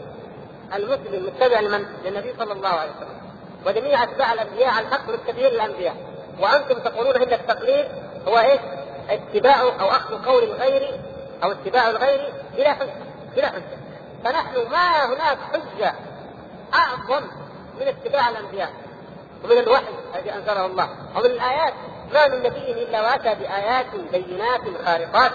المسلم متبع لمن؟ للنبي صلى الله عليه وسلم. وجميع أتباع الأنبياء على الحق بالتبعير للأنبياء. وأنتم تقولون ان التقليد هو إيش؟ اتباع أو أخذ قول الغير أو اتباع الغير بلا حجة. بلا حجة. فنحن ما هناك حجة أعظم من اتباع الأنبياء ومن الوحي الذي أنزله الله. ومن الآيات ما من نبي إلا وأتى بآيات بينات خارقات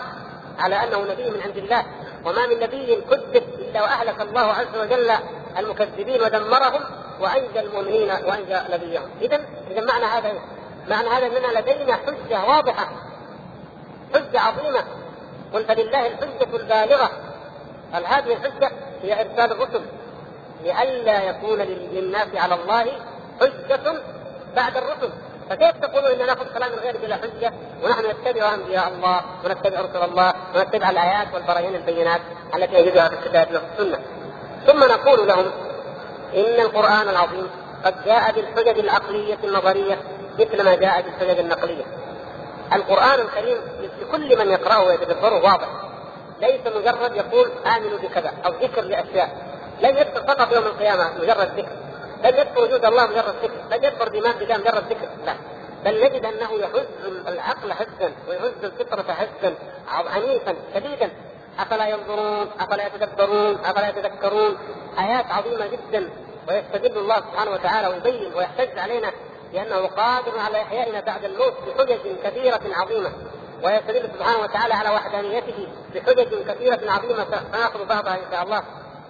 على أنه نبي من عند الله. وما من نبي كذب إلا وأهلك الله عز وجل المكذبين ودمرهم وأنجى المؤمنين وأنجى نبيهم. اذا اذا معنى هذا معنى هذا أننا لدينا حجة واضحة. حجة عظيمة. قل فلله الحجة البالغة. قال هذه الحجة هي إرسال الرسل لئلا يكون للناس على الله حجة بعد الرسل؟ فكيف تقولون ان نأخذ كلام الغير بلا حجة ونحن نتبع أنبياء الله ونتبع رسل الله ونتبع الآيات والبراهين البينات التي يجدها في الكتاب والسنة؟ ثم نقول لهم إن القرآن العظيم قد جاء بالحجج العقلية النظرية مثل ما جاء بالحجج النقلية. القرآن الكريم لكل من يقرأه ويتدبره واضح. ليس مجرد يقول امنوا بكذا أو ذكر لأشياء. لن يذكر فقط يوم القيامة مجرد ذكر. لن يذكر وجود الله مجرد ذكر. لن يذكر بإيمان بالله مجرد ذكر. لا. بل نجد أنه يهز العقل هزا ويهز الفطرة هزا عنيفا شديدا. أفلا ينظرون؟ أفلا يتدبرون؟ أفلا يتذكرون؟ آيات عظيمة جدا. ويستدل الله سبحانه وتعالى ويبين ويحتج علينا بانه قادر على إحيائنا بعد الموت بحجج كثيرة عظيمة ويستدل سبحانه وتعالى على وحدانيته بحجج كثيرة عظيمة سناخذ بعضها إن شاء الله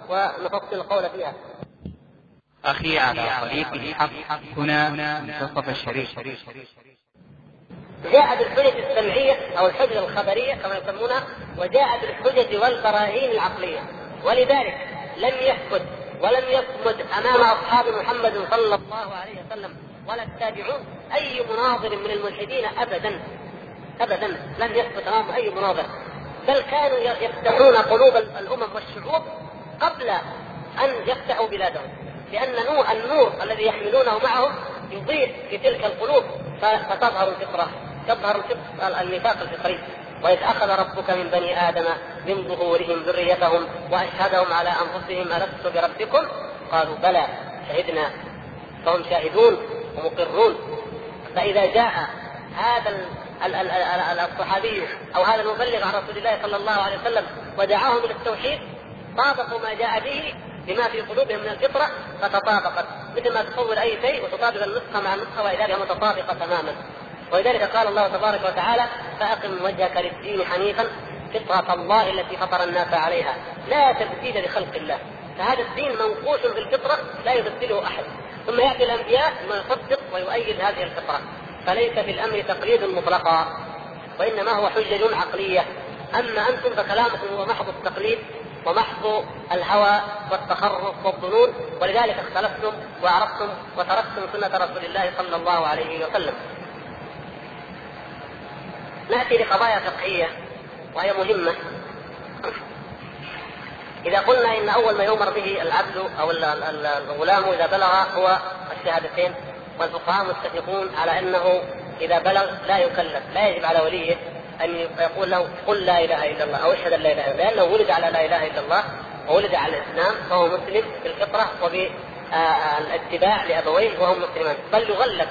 ونفصل القول فيها. أخي على طريق الحق هنا منتصف الشريف جاء بالحجج السمعية أو الحجج الخبرية كما يسمونها وجاء بالحجج والبراهين العقلية ولذلك لم يثبت ولم يصمد أمام أصحاب محمد صلى الله عليه وسلم ولا التابعون أي مناظر من الملحدين أبدا. أبدا. لم يثبت أمام أي مناظر. بل كانوا يفتحون قلوب الأمم والشعوب قبل أن يفتحوا بلادهم. لأن نور النور الذي يحملونه معهم يضيء في تلك القلوب فتظهر الفطرة. تظهر النفاق الفطري. وإذ أخذ ربك من بني آدم من ظهورهم ذريتهم وأشهدهم على أنفسهم ألست بربكم؟ قالوا بلى شهدنا. فهم شاهدون. ومقرون فإذا جاء هذا الصحابي أو هذا المبلغ عن رسول الله صلى الله عليه وسلم ودعاهم إلى التوحيد طابقوا ما جاء به بما في قلوبهم من الفطرة فتطابقت. مثل ما تصور أي شيء وتطابق النسخه مع النسخه والى هي متطابقة تماما. ولذلك قال الله تبارك وتعالى فأقم وجهك للدين حنيفا فطرة الله التي فطر الناس عليها. لا تبديل لخلق الله. فهذا الدين منقوش في الفطرة لا يبدله أحد. ثم يأتي الأنبياء يصدق ويؤيد هذه الفطرة فليس في الأمر تقليد مطلقا وإنما هو حجج عقلية أما أنتم فكلامكم هو محض التقليد ومحض الهوى والتخرف والظنون ولذلك اختلفتم وعرفتم وتركتم سنة رسول الله صلى الله عليه وسلم. نأتي لقضايا فقهية وهي مهمة. إذا قلنا إن أول ما يؤمر به العبد أو الغلام إذا بلغ هو الشهادتين والفقهاء متفقون على أنه إذا بلغ لا يكلف لا يجب على وليه أن يقول له قل لا إله إلا الله أو اشهد أن لا إله إلا الله لأنه ولد على لا إله إلا الله وولد على الإسلام فهو مسلم بالفطرة وبالاتباع لأبويه وهم مسلمان بل يغلب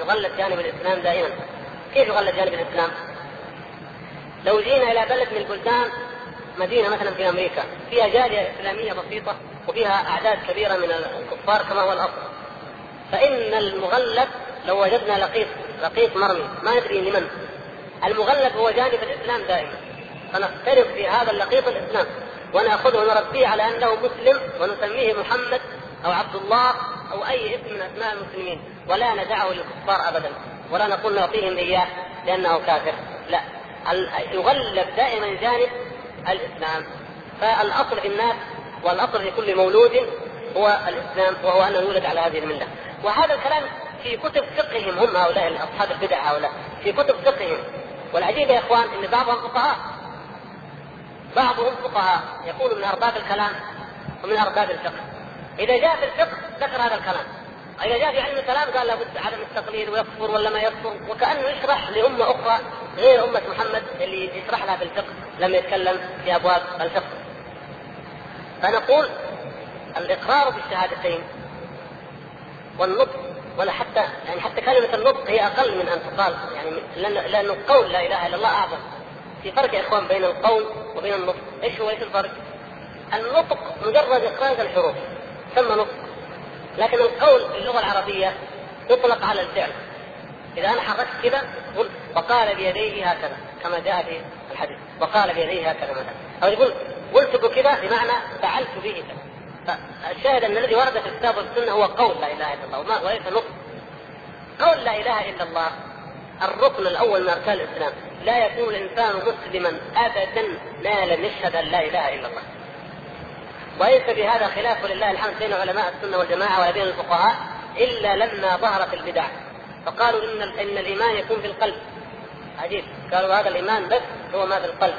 يغلب جانب الإسلام دائما كيف يغلب جانب الإسلام؟ لو جينا إلى بلد من البلدان مدينة مثلا في أمريكا فيها جاليه إسلامية بسيطة وفيها أعداد كبيرة من الكفار كما هو الأصل. فإن المغلب لو وجدنا لقيط لقيط مرمي ما ندري لمن. المغلب هو جانب الإسلام دائما. فنفترض في هذا اللقيط الإسلام. ونأخذه ونربيه على أنه مسلم ونسميه محمد أو عبد الله أو أي اسم من أسماء المسلمين. ولا ندعه للكفار ابدا. ولا نقول نعطيهم إياه لأنه كافر. لا. يغلب دائما جانب الإسلام. فالأصل في الناس والأصل في كل مولود هو الإسلام وهو أنه يولد على هذه الملة. وهذا الكلام في كتب فقههم هم هؤلاء اصحاب البدع هؤلاء. في كتب فقههم. والعجيب يا إخوان إن بعضهم فقهاء. بعضهم فقهاء. يقول من أرباب الكلام ومن أرباب الفقه. إذا جاء في الفقه ذكر هذا الكلام. إذا جاء في علم الكلام قال لابد عدم التقليد ويكفر ولا ما يكفر. وكأنه يشرح لأمة أخرى غير أمة محمد اللي يشرح لها في الفقه لم يتكلم في أبواب الفقه. فنقول الإقرار بالشهادتين والنطق ولا حتى يعني حتى كلمة النطق هي أقل من أن تقال يعني لأن لأن القول لا إله إلا الله أعظم. في فرق يا إخوان بين القول وبين النطق، إيش هو إيش الفرق؟ النطق مجرد إخراج الحروف ثم نطق لكن القول في اللغة العربية يطلق على الفعل إذا أنا حركت كذا قلت وقال بيديه هكذا كما جاء في الحديث. وقال بيديه هكذا مثلا. أو يقول قلت بكذا بمعنى فعلت به كذا. فالشاهد أن الذي ورد في الكتاب والسنة هو قول لا إله إلا الله وليس نطق قول لا إله إلا الله الركن الأول من أركان الإسلام. لا يكون الإنسان مسلما ابدا ما لم يشهد أن لا إله إلا الله. وليس بهذا خلاف ولله الحمد بين علماء السنة والجماعة ولا بين الفقهاء إلا لما ظهرت البدع. فقالوا إن إن الإيمان يكون في القلب. عجيب قالوا هذا الإيمان بس هو ما في القلب.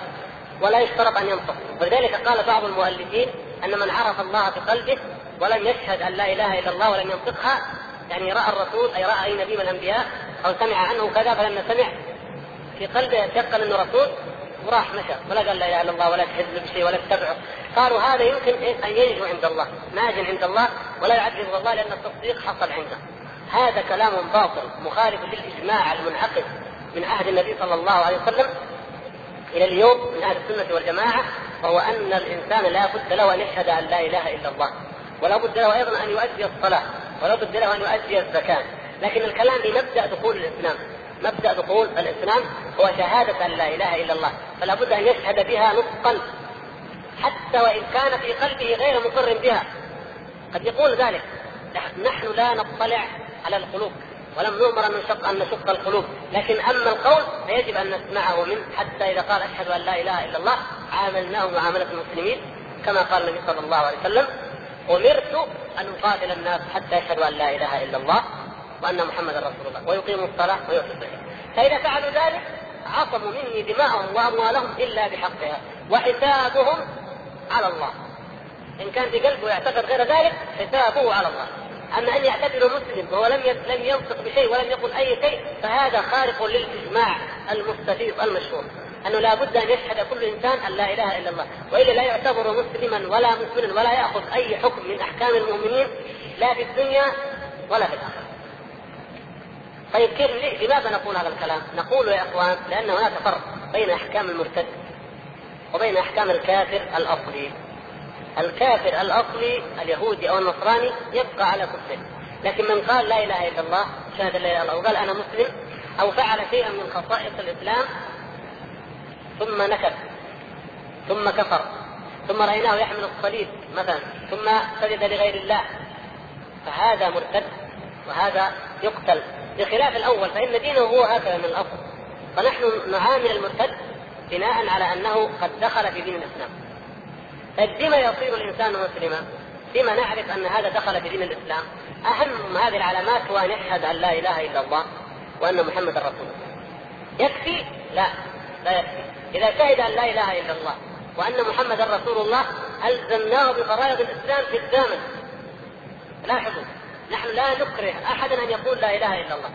ولا يشترط أن ينطق ولذلك قال بعض المؤلفين أن من عرف الله في قلبه ولم يشهد أن لا إله إلا الله ولم ينطقها يعني رأى الرسول أي رأى أي نبي من الأنبياء أو سمع عنه كذا فلما سمع في قلبه يتيقن إنه رسول وراح مشى. ولا قال لا إله إلا الله ولا تحزب بشيء ولا تتبعه قالوا هذا يمكن أن ينجو عند الله. ناج عند الله ولا يعذب الله لأن التصديق حصل عنده. هذا كلام باطل مخالف للإجماع المنعقد من عهد النبي صلى الله عليه وسلم إلى اليوم من أهل السنة والجماعة وهو أن الإنسان لا بد له أن يشهد أن لا إله إلا الله ولا بد له أيضا أن يؤدي الصلاة ولا بد له أن يؤدي الزكاة. لكن الكلام بمبدا دخول الإسلام مبدأ دخول الإسلام هو شهادة أن لا إله إلا الله فلا بد أن يشهد بها نطقا حتى وإن كان في قلبه غير مقر بها. قد يقول ذلك نحن لا نطلع على القلوب ولم نؤمر أن نشق أن نشق القلوب، لكن أما القول فيجب أن نسمعه منه حتى إذا قال أشهد أن لا إله إلا الله عاملناه معامله المسلمين كما قال النبي صلى الله عليه وسلم أمرت أن أقاتل الناس حتى يشهدوا أن لا إله إلا الله وأن محمدا رسول الله ويقيموا الصلاة ويؤتوا الزكاة. فإذا فعلوا ذلك عصموا مني دماءهم وأموالهم إلا بحقها وحسابهم على الله. إن كان في قلبه يعتقد غير ذلك حسابه على الله. أما أن يعتبره مسلم وهو لم لم ينطق بشيء ولم يقل أي شيء فهذا خارق للإجماع المستفيض المشهور أنه لا بد أن يشهد كل إنسان أن لا إله إلا الله وإلا لا يعتبر مسلما ولا مسلما ولا يأخذ أي حكم من أحكام المؤمنين لا في الدنيا ولا في الآخرة. طيب كيف لماذا نقول هذا الكلام؟ نقول يا إخوان لأن هناك فرق بين أحكام المرتد وبين أحكام الكافر الأصلي. الكافر الأصلي اليهودي أو النصراني يبقى على كفره، لكن من قال لا إله إلا الله شهد لا إله إلا الله وقال أنا مسلم أو فعل شيئا من خصائص الإسلام ثم نكر ثم كفر ثم رأيناه يحمل الصليب مثلا ثم سجد لغير الله. فهذا مرتد وهذا يقتل. بخلاف الأول فإن دينه هو هكذا من الأصل. فنحن نعامل المرتد بناء على أنه قد دخل في دين الإسلام. طيب بما يصير الإنسان مسلما؟ بما نعرف أن هذا دخل في دين الإسلام؟ أهم هذه العلامات هو أن يشهد أن لا إله إلا الله وأن محمدا رسول الله. يكفي؟ لا لا يكفي. إذا شهد أن لا إله إلا الله وأن محمدا رسول الله ألزمناه بفرائض الإسلام الزاما. لاحظوا نحن لا نكره أحدا أن يقول لا إله إلا الله.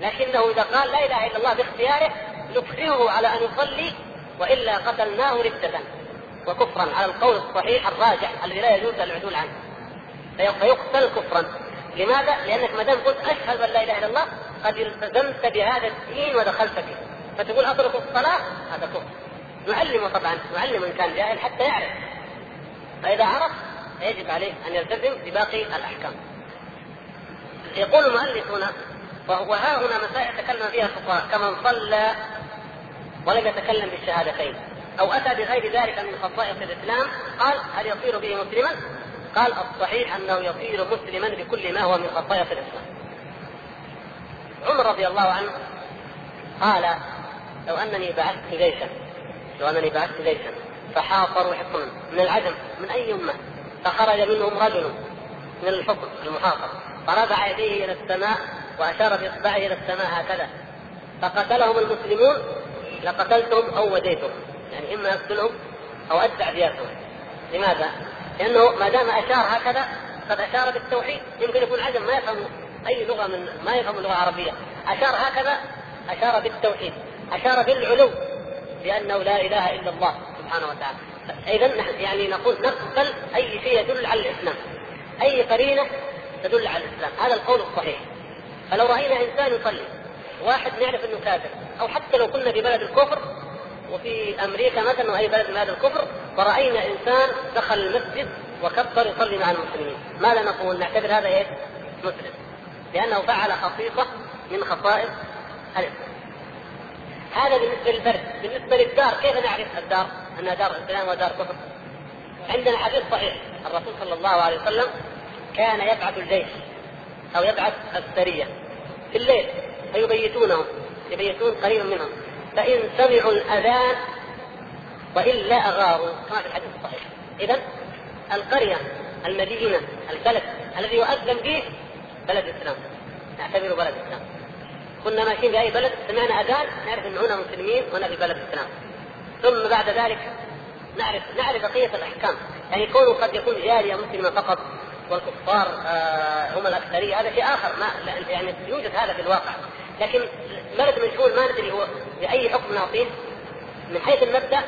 لكنه إذا قال لا إله إلا الله باختياره نكرهه على أن يصلي وإلا قتلناه رده وكفرا على القول الصحيح الراجح الذي لا يجوز العدول عنه. فيقتل كفرا. لماذا؟ لأنك ما دام قلت أشهد أن لا إله إلا الله قد التزمت بهذا الدين ودخلت فيه. فتقول أترك الصلاة؟ هذا كفر. نعلمه طبعا نعلم ان كان جاهل حتى يعرف. فإذا عرف يجب عليه أن يلتزم بباقي الأحكام. يقول المؤلف هنا وها هنا مسائل تكلم فيها الفقهاء كمن صلى ولم يتكلم بالشهادتين. أو أتى بغير ذلك من خصائص الإسلام قال هل يصير به مسلما؟ قال الصحيح أنه يصير مسلما بكل ما هو من خصائص الإسلام. عمر رضي الله عنه قال لو أنني بعثت جيشا لو أنني بعثت جيشا فحاصروا حصنا من العجم من أي أمة فخرج منهم رجل من الحكم المحاصر فرفع يديه إلى السماء وأشار بإصبعه إلى السماء هكذا فقتلهم المسلمون لقتلتهم أو وديتهم يعني إما أقتلهم أو أدفع دياتهم لماذا؟ لأنه ما دام أشار هكذا قد أشار بالتوحيد. يمكن يكون عجم ما يفهم أي لغة من ما يفهم اللغة العربية. أشار هكذا أشار بالتوحيد. أشار بالعلو بأنه لا إله إلا الله سبحانه وتعالى. اذا يعني نقول نقبل أي شيء يدل على الإسلام. أي قرينة تدل على الإسلام. هذا القول الصحيح. فلو رأينا إنسان يصلي واحد نعرف إنه كافر أو حتى لو كنا في بلد الكفر وفي أمريكا مثلا وأي بلد من هذا الكفر وراينا إنسان دخل المسجد وكبر يصلي مع المسلمين. ماذا نقول؟ نعتبر هذا إيش؟ مسلم. لأنه فعل خصيصة من خصائص الإسلام. هذا بالنسبة للبرد، بالنسبة للدار كيف نعرف الدار؟ أنها دار اسلام ودار كفر؟ عندنا حديث صحيح. الرسول صلى الله عليه وسلم كان يبعث الجيش أو يبعث السرية في الليل فيبيتونهم. يبيتون قريبا منهم. فإن سمعوا الأذان وإلا أغاروا. كما في الحديث الصحيح إذا القرية المدينة البلد الذي يؤذن به بلد الإسلام. نعتبره بلد الإسلام. كنا ماشيين في أي بلد؟ سمعنا أذان نعرف أن هنا مسلمين وهنا في بلد الإسلام. ثم بعد ذلك نعرف نعرف بقية الأحكام. يعني كونه قد يكون جارية مسلمة فقط والكفار آه هم الأكثرية هذا شيء آخر. ما يعني يوجد هذا في الواقع. لكن بلد مجهول ما ندري هو بأي حكم نعطيه من حيث المبدأ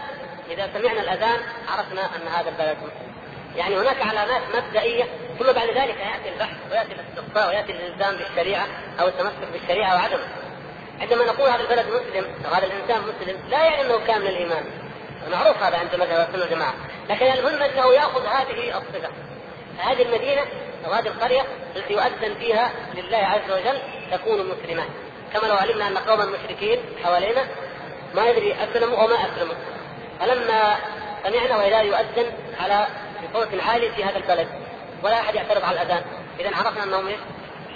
إذا سمعنا الأذان عرفنا أن هذا البلد مسلم يعني هناك علامات مبدئية ثم بعد ذلك يأتي البحث ويأتي الاستقصاء ويأتي الإلزام بالشريعة أو التمسك بالشريعة وعدمه. عندما نقول هذا البلد مسلم أو هذا الإنسان مسلم لا يعني أنه كامل الإيمان. معروف هذا عند مذهب السنة والجماعة. لكن المهم أنه يأخذ هذه الصفة. هذه المدينة أو هذه القرية التي يؤذن فيها لله عز وجل تكون مسلمة. كما لو علمنا أن قوما مشركين حوالينا ما يدري أسلموا أو ما أسلموا. فلما سمعنا وإذا يؤذن على بصوت عالي في هذا البلد ولا أحد يعترض على الأذان. اذا عرفنا أنهم؟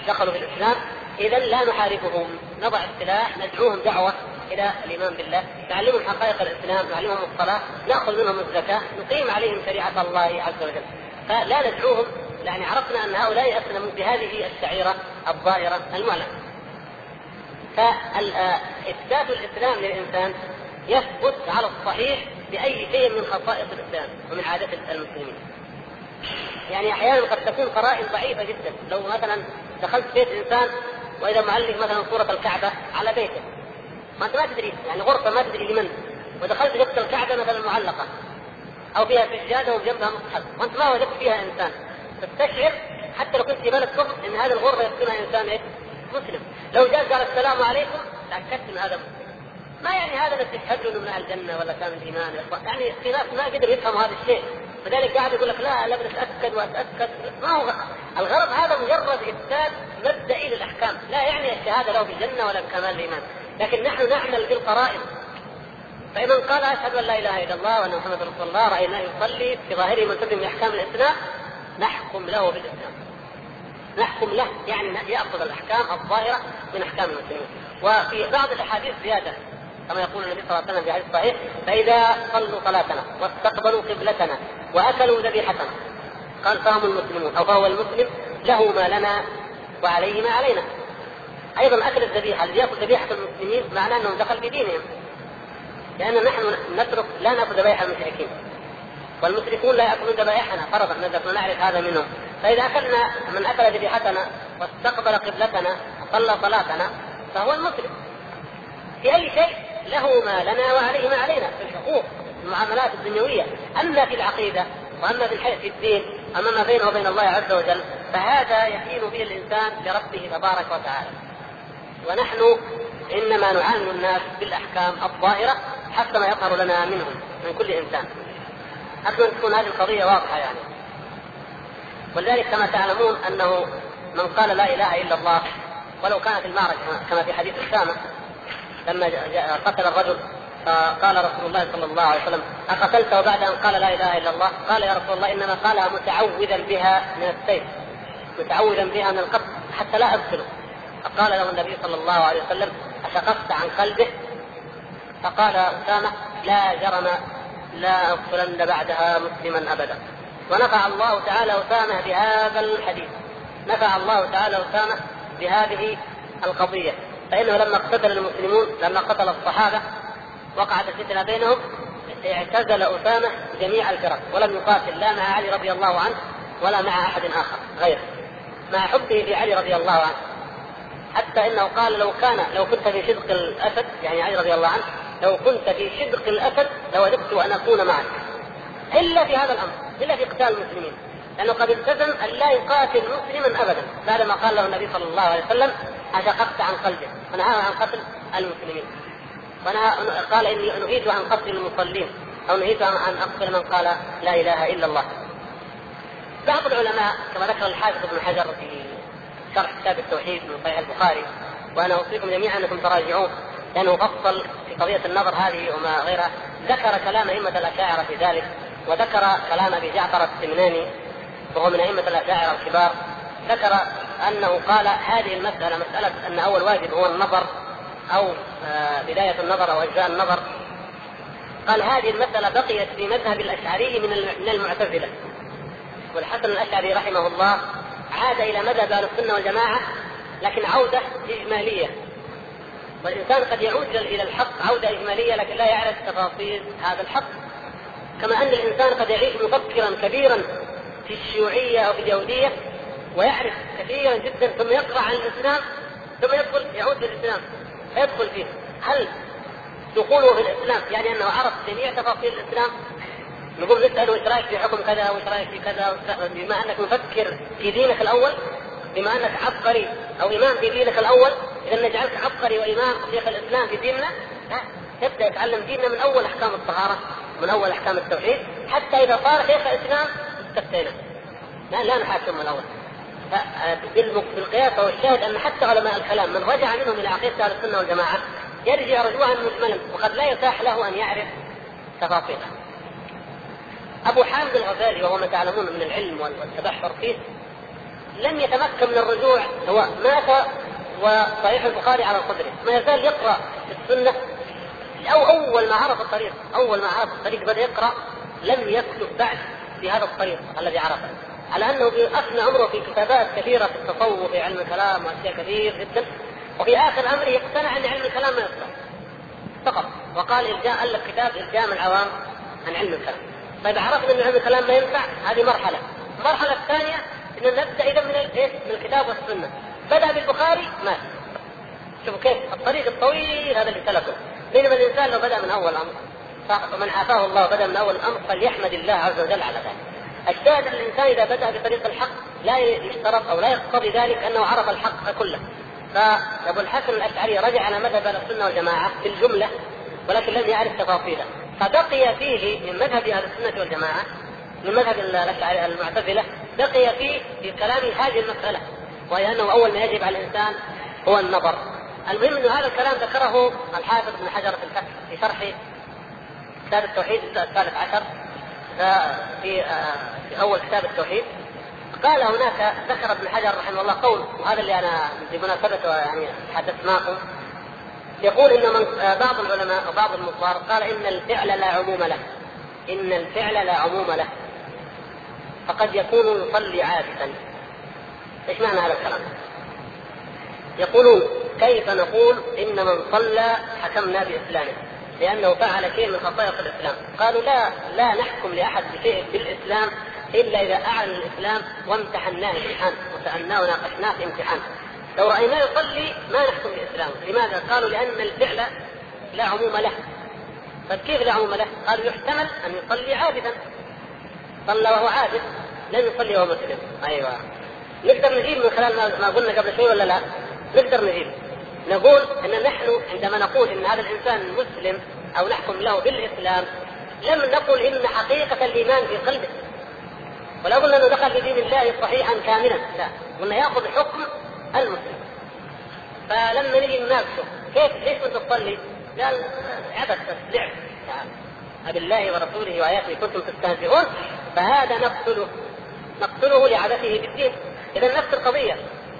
دخلوا في الإسلام. اذا لا نحاربهم. نضع السلاح ندعوهم دعوة إلى الإيمان بالله. نعلمهم حقائق الإسلام نعلمهم الصلاة نأخذ منهم الزكاة نقيم عليهم شريعة الله عز وجل. فلا ندعوهم. يعني عرفنا أن هؤلاء أسلموا بهذه الشعيرة الظاهرة المعلنة. فإثبات الإسلام للإنسان يثبت على الصحيح بأي شيء من خصائص الإسلام ومن عادات المسلمين. يعني أحيانا قد تكون قرائن ضعيفة جدا، لو مثلا دخلت بيت إنسان وإذا معلق مثلا صورة الكعبة على بيته. ما أنت ما تدري. يعني غرفة ما تدري لمن. ودخلت جبت الكعبة مثلا معلقة. أو فيها سجادة وجنبها مصحف. وأنت ما وجدت فيها إنسان. تستشعر حتى لو كنت في بلد كفر إن هذه الغرفة يسكنها إنسان إيه؟ مسلم. لو جاء قال السلام عليكم تأكدت إن هذا مسلم ما يعني هذا اللي تشهد له من أهل الجنة ولا كان الإيمان يعني في ناس ما قدروا يفهموا هذا الشيء. فذلك قاعد يقول لك لا لا اتاكد وأتأكد. ما هو الغرض هذا مجرد اثبات مبدئي للأحكام. لا يعني الشهادة له بالجنه ولا بكمال الإيمان. لكن نحن نعمل بالقرائن. فإذا قال أشهد أن لا إله إلا الله وأن محمد رسول الله رأيناه يصلي في ظاهره ملتزم بأحكام الإسلام نحكم له بالإسلام. نحكم له يعني يأخذ الأحكام الظاهرة من أحكام المسلمين. وفي بعض الأحاديث زيادة كما يقول النبي صلى الله عليه وسلم في حديث صحيح فإذا صلوا صلاتنا واستقبلوا قبلتنا وأكلوا ذبيحتنا قال فهم المسلمون أو فهو المسلم له ما لنا وعليه ما علينا. أيضا أكل الذبيحة الذي يأكل ذبيحة المسلمين معناه انه دخل في دينهم. لأن نحن نترك لا نأكل ذبائح المشركين. والمشركون لا يأكلون ذبائحنا فرضا نعرف هذا منهم. فإذا أكلنا من أكل ذبيحتنا واستقبل قبلتنا وصلى صلاتنا فهو المسلم. في أي شيء له ما لنا وعليه ما علينا في الحقوق المعاملات الدنيوية. أما في العقيدة وأما في في الدين أما ما بينه وبين الله عز وجل فهذا يكين به الإنسان لربه تبارك وتعالى. ونحن إنما نعامل الناس بالأحكام الظاهرة حسب ما يظهر لنا منهم من كل إنسان. أرجو أن تكون هذه القضية واضحة يعني. ولذلك كما تعلمون أنه من قال لا إله إلا الله ولو كان في المعركة كما في حديث أسامة لما قتل الرجل فقال رسول الله صلى الله عليه وسلم أقتلته بعد أن قال لا إله إلا الله؟ قال يا رسول الله إنما قالها متعوذا بها من السيف متعوذا بها من القتل حتى لا أقتله فقال له النبي صلى الله عليه وسلم أشققت عن قلبه؟ فقال أسامة لا جرم لا أقتلن بعدها مسلما أبدا. ونفع الله تعالى أسامة بهذا الحديث. نفع الله تعالى أسامة بهذه القضية. فإنه لما اقتتل المسلمون لما قتل الصحابة وقعت الفتنة بينهم اعتزل أسامة جميع الفرق ولم يقاتل لا مع علي رضي الله عنه ولا مع أحد آخر غيره. مع حبه لعلي رضي الله عنه. حتى إنه قال لو كان لو كنت في شدق الأسد يعني علي رضي الله عنه لو كنت في شدق الأسد لوددت أن أكون معك. إلا في هذا الأمر. إلا في قتال المسلمين. لأنه قد التزم أن لا يقاتل مسلما ابدا. بعدما قال له النبي صلى الله عليه وسلم أشققت عن قلبه ونهاه عن قتل المسلمين. قال إني نهيت عن قتل المصلين. أو نهيت عن أقتل من قال لا إله إلا الله. بعض العلماء كما ذكر الحافظ ابن حجر في شرح كتاب التوحيد من صحيح البخاري وأنا أوصيكم جميعا أنكم تراجعوه لأنه فصل في قضية النظر هذه وما غيرها ذكر كلام أئمة الأشاعرة في ذلك. وذكر كلام أبي جعفر السمناني وهو من أئمة الأشاعرة الكبار ذكر أنه قال هذه المسألة مسألة أن أول واجب هو النظر أو آه، بداية النظر أو اجزاء النظر. قال هذه المسألة بقيت في مذهب الأشعري من المعتزلة. والحسن الأشعري رحمه الله عاد إلى مذهب أهل السنة والجماعة لكن عودة إجمالية. والإنسان قد يعود إلى الحق عودة إجمالية لكن لا يعرف تفاصيل هذا الحق. كما أن الإنسان قد يعيش مفكرا كبيرا في الشيوعية أو في اليهودية ويعرف كثيرا جدا ثم يقرأ عن الإسلام ثم يدخل يعود للإسلام فيدخل فيه. هل دخوله في الإسلام يعني أنه عرف جميع تفاصيل الإسلام؟ نقول نساله إيش رأيك في حكم كذا وإيش رأيك في كذا بما أنك مفكر في دينك الأول بما أنك عبقري أو إمام في دينك الأول إذا نجعلك عبقري وإمام شيخ الإسلام في ديننا يبدأ يتعلم ديننا من أول أحكام الطهارة. من أول أحكام التوحيد حتى إذا صار شيخ الإسلام استفتينا. لا لا نحاكم من الأول بالقياس أو الشاهد أن حتى علماء الكلام من رجع منهم إلى عقيدة أهل السنة والجماعة يرجع رجوعا مجملا وقد لا يتاح له أن يعرف تفاصيله. أبو حامد الغزالي وهو ما تعلمون من العلم والتبحر فيه لم يتمكن من الرجوع هو مات وصحيح البخاري على صدره. ما يزال يقرأ في السنة أو أول ما عرف الطريق أول ما عرف الطريق بدأ يقرأ لم يكتب بعد في هذا الطريق الذي عرفه. على أنه افنى عمره في كتابات كثيرة في التصوف في علم الكلام وأشياء كثير جدا. وفي آخر أمره يقتنع أن علم الكلام ما يصلح. فقط. وقال الجاء الف كتاب الجام العوام عن علم الكلام. طيب عرفنا أن علم الكلام ما ينفع؟ هذه مرحلة. المرحلة الثانية إن نبدأ إذا من الايه؟ من الكتاب والسنة. بدأ بالبخاري؟ مات. شوفوا كيف. الطريق الطويل هذا اللي سلكه. بينما الإنسان لو بدا من أول أمر فمن عافاه الله بدا من أول الامر فليحمد الله عز وجل على ذلك. الشاهد أن الإنسان إذا بدا بطريق الحق لا يشترط أو لا يقتضي ذلك أنه عرف الحق كله. فأبو الحسن الأشعري رجع على مذهب أهل السنة والجماعة في الجملة ولكن لم يعرف تفاصيله فبقي فيه من مذهب أهل السنة والجماعة من مذهب الأشعري المعتزلة بقي فيه في كلامه هذه المسألة وهي أنه أول ما يجب على الإنسان هو النظر. المهم إنه هذا الكلام ذكره الحافظ بن حجر في الفتح في شرح كتاب التوحيد الثالث عشر في آه، في أول كتاب التوحيد. قال هناك ذكر ابن حجر رحمه الله قول وهذا اللي أنا بمناسبته يعني تحدثت معكم يقول إن من آه، بعض العلماء وبعض المصار قال إن الفعل لا عموم له. إن الفعل لا عموم له. فقد يكون يصلي عابثا إيش معنى هذا الكلام؟ يقولون كيف نقول إن من صلى حكمنا بإسلامه؟ لأنه فعل شيء من خصائص الإسلام. قالوا لا لا نحكم لأحد بشيء في الإسلام إلا إذا أعلن الإسلام وامتحناه امتحان وسألناه وناقشناه في امتحان. لو رأيناه يصلي ما نحكم بإسلامه. لماذا؟ قالوا لأن الفعل لا عموم له. طيب كيف لا عموم له؟ قالوا يحتمل أن يصلي عابدا. صلى وهو عابد لم يصلي وهو مسلم. أيوه. نقدر نجيب من خلال ما قلنا قبل شوي ولا لا؟ نقدر نجيب. نقول أن نحن عندما نقول إن هذا الإنسان مسلم أو نحكم له بالإسلام لم نقل إن حقيقة الإيمان في قلبه. ولا قلنا أنه دخل في دين الله صحيحا كاملا. لا قلنا يأخذ حكم المسلم. فلما نجي نناقشه كيف ليش كنت تصلي؟ قال عبث بس لعب. أبالله ورسوله وآياته كنتم تستهزئون فهذا نقتله. نقتله لعبثه بالدين. إذا نفس القضية.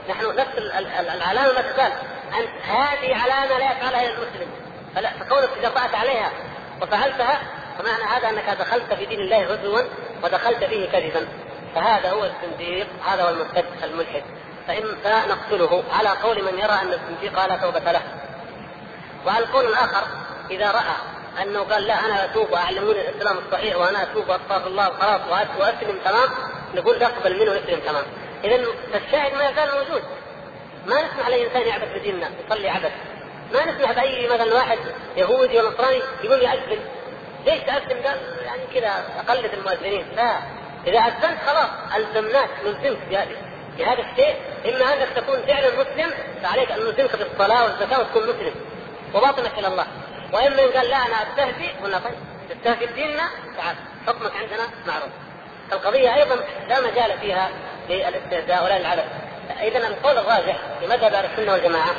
نحن نفس العلامة ما تزال أن هذه علامة لا يفعلها إلا المسلم. فكونك جرأت عليها وفعلتها فمعنى هذا أنك دخلت في دين الله غزوا ودخلت فيه كذبا. فهذا هو الزنديق هذا هو المرتد الملحد. فإن فنقتله على قول من يرى أن الزنديق لا توبة له. وعلى القول الآخر إذا رأى أنه قال لا أنا أتوب وأعلموني الإسلام الصحيح وأنا أتوب وأستغفر الله وخلاص وأسلم تمام نقول نقبل منه ويسلم تمام. إذا فالشاهد ما يزال موجود. ما نسمح لاي إنسان يعبث بديننا يصلي عبث. ما نسمح بأي مثلا واحد يهودي ونصراني يقول يأذن ليش تأذن قال يعني كذا أقلد المؤذنين. لا. إذا أذنت خلاص ألزمناك نلزمك بهذه. بهذا الشيء إما أنك تكون فعلا مسلم فعليك أن نلزمك بالصلاة والزكاة وتكون مسلم. وباطنك إلى الله. وإما إن قال لا أنا أستهزئ قلنا طيب تستهزئ بديننا تعال حكمك عندنا معروف. القضية أيضا لا مجال فيها للاستهزاء ولا للعبث. إذا القول الراجح في مذهب أهل السنة والجماعة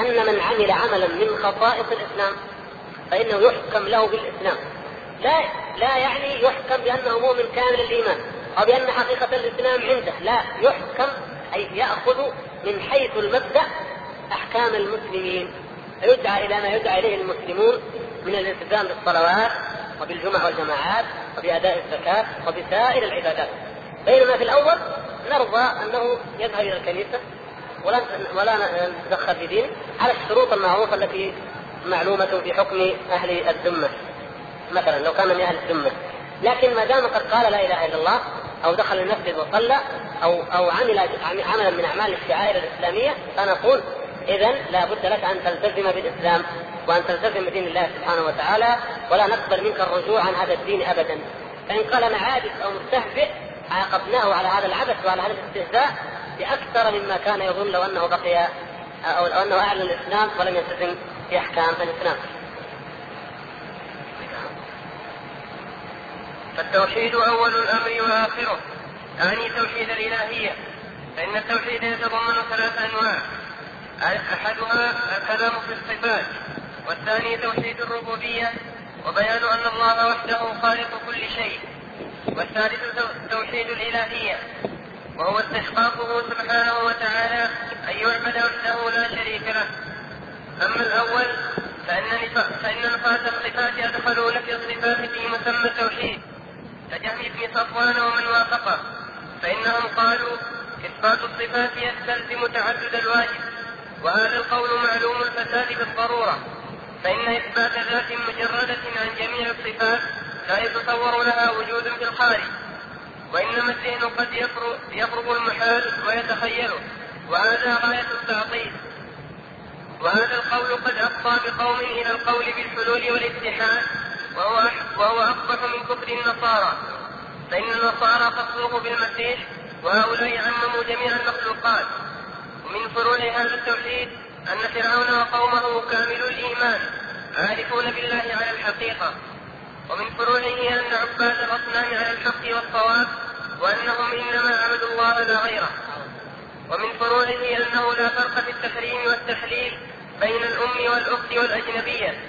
أن من عمل عملا من خصائص الإسلام فإنه يحكم له بالإسلام. لا لا يعني يحكم بأنه مؤمن كامل الإيمان أو بأن حقيقة الإسلام عنده. لا يحكم أي يأخذ من حيث المبدأ أحكام المسلمين فيدعى إلى ما يدعى إليه المسلمون من الإلتزام بالصلوات وبالجمع والجماعات وبأداء الزكاة وبسائر العبادات. بينما في الأول نرضى أنه يذهب إلى الكنيسة ولا ولا نتدخل في دينه على الشروط المعروفة التي معلومة في حكم أهل الذمة. مثلا لو كان من أهل الذمة. لكن ما دام قد قال لا إله إلا الله أو دخل المسجد وصلى أو أو عمل عملا من أعمال الشعائر الإسلامية فنقول اذا لا بد لك أن تلتزم بالإسلام وأن تلتزم بدين الله سبحانه وتعالى ولا نقبل منك الرجوع عن هذا الدين ابدا. فإن قال عابد أو مستهزئ عاقبناه على هذا العبث وعلى هذا الاستهزاء بأكثر مما كان يظن لو أنه بقي أو لو أنه أعلن الإسلام ولم يلتزم في أحكام الإسلام. فالتوحيد أول الأمر وآخره. اعني توحيد الإلهية. فإن التوحيد يتضمن ثلاث أنواع. أحدها الكلام في الصفات. والثاني توحيد الربوبية. وبيان أن الله وحده خالق كل شيء. والثالث توحيد الإلهية وهو استحقاقه سبحانه وتعالى أن يعبد وحده لا شريك له. أما الأول فإن فإن نفاة الصفات أدخلوا نفي الصفات في مسمى التوحيد كجهم بن صفوان ومن وافقه. فإنهم قالوا إثبات الصفات يستلزم تعدد الواجب وهذا القول معلوم الفساد بالضرورة فإن إثبات ذات مجردة عن جميع الصفات لا يتصور لها وجود في الخارج وإنما الذهن قد يفرض المحال ويتخيله وهذا غاية التعطيل. وهذا القول قد أفضى بقوم إلى القول بالحلول والاتحاد وهو وهو أقبح من كفر النصارى. فإن النصارى خصوه بالمسيح وهؤلاء عمموا جميع المخلوقات. ومن فروع هذا التوحيد أن فرعون وقومه كاملو الإيمان عارفون بالله على الحقيقة. ومن فروعه أن عباد الأصنام على الحق والصواب وأنهم إنما عبدوا الله لا غيره. ومن فروعه أنه لا فرق في التحريم والتحليل بين الأم والأخت والأجنبية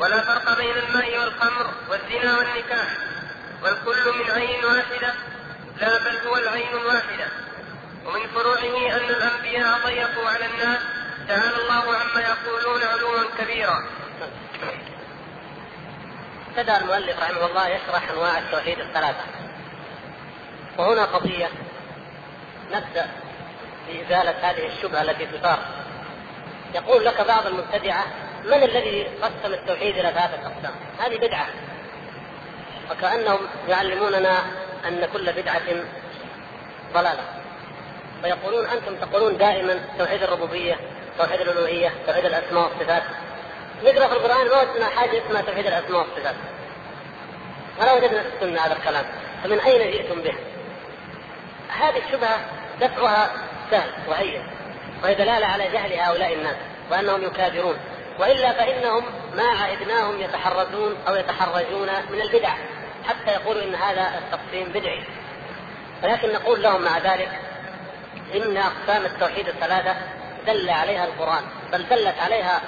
ولا فرق بين الماء والخمر والزنا والنكاح والكل من عين واحدة لا بل هو العين الواحدة. ومن فروعه أن الأنبياء ضيقوا على الناس تعالى الله عما يقولون علوا كبيرا. ابتدا المؤلف رحمه الله يشرح انواع التوحيد الثلاثة. وهنا قضية نبدأ بازاله هذه الشبهة التي تثار. يقول لك بعض المبتدعة من الذي قسم التوحيد إلى ثلاثة أقسام؟ هذه بدعة. وكأنهم يعلموننا أن كل بدعة ضلالة. ويقولون أنتم تقولون دائما توحيد الربوبية توحيد الألوهية توحيد الأسماء والصفات. نقرا في القرآن ما وجدنا حاجة اسمها توحيد الاسماء والصفات. ولا وجدنا في السنة هذا الكلام. فمن أين جئتم به؟ هذه الشبهة دفعها سهل وهين وهي دلالة على جهل هؤلاء الناس وأنهم يكابرون. وإلا فإنهم ما عهدناهم يتحرزون أو يتحرجون من البدع حتى يقولوا إن هذا التقسيم بدعي. ولكن نقول لهم مع ذلك إن أقسام التوحيد الثلاثة دل عليها القرآن بل دلت عليها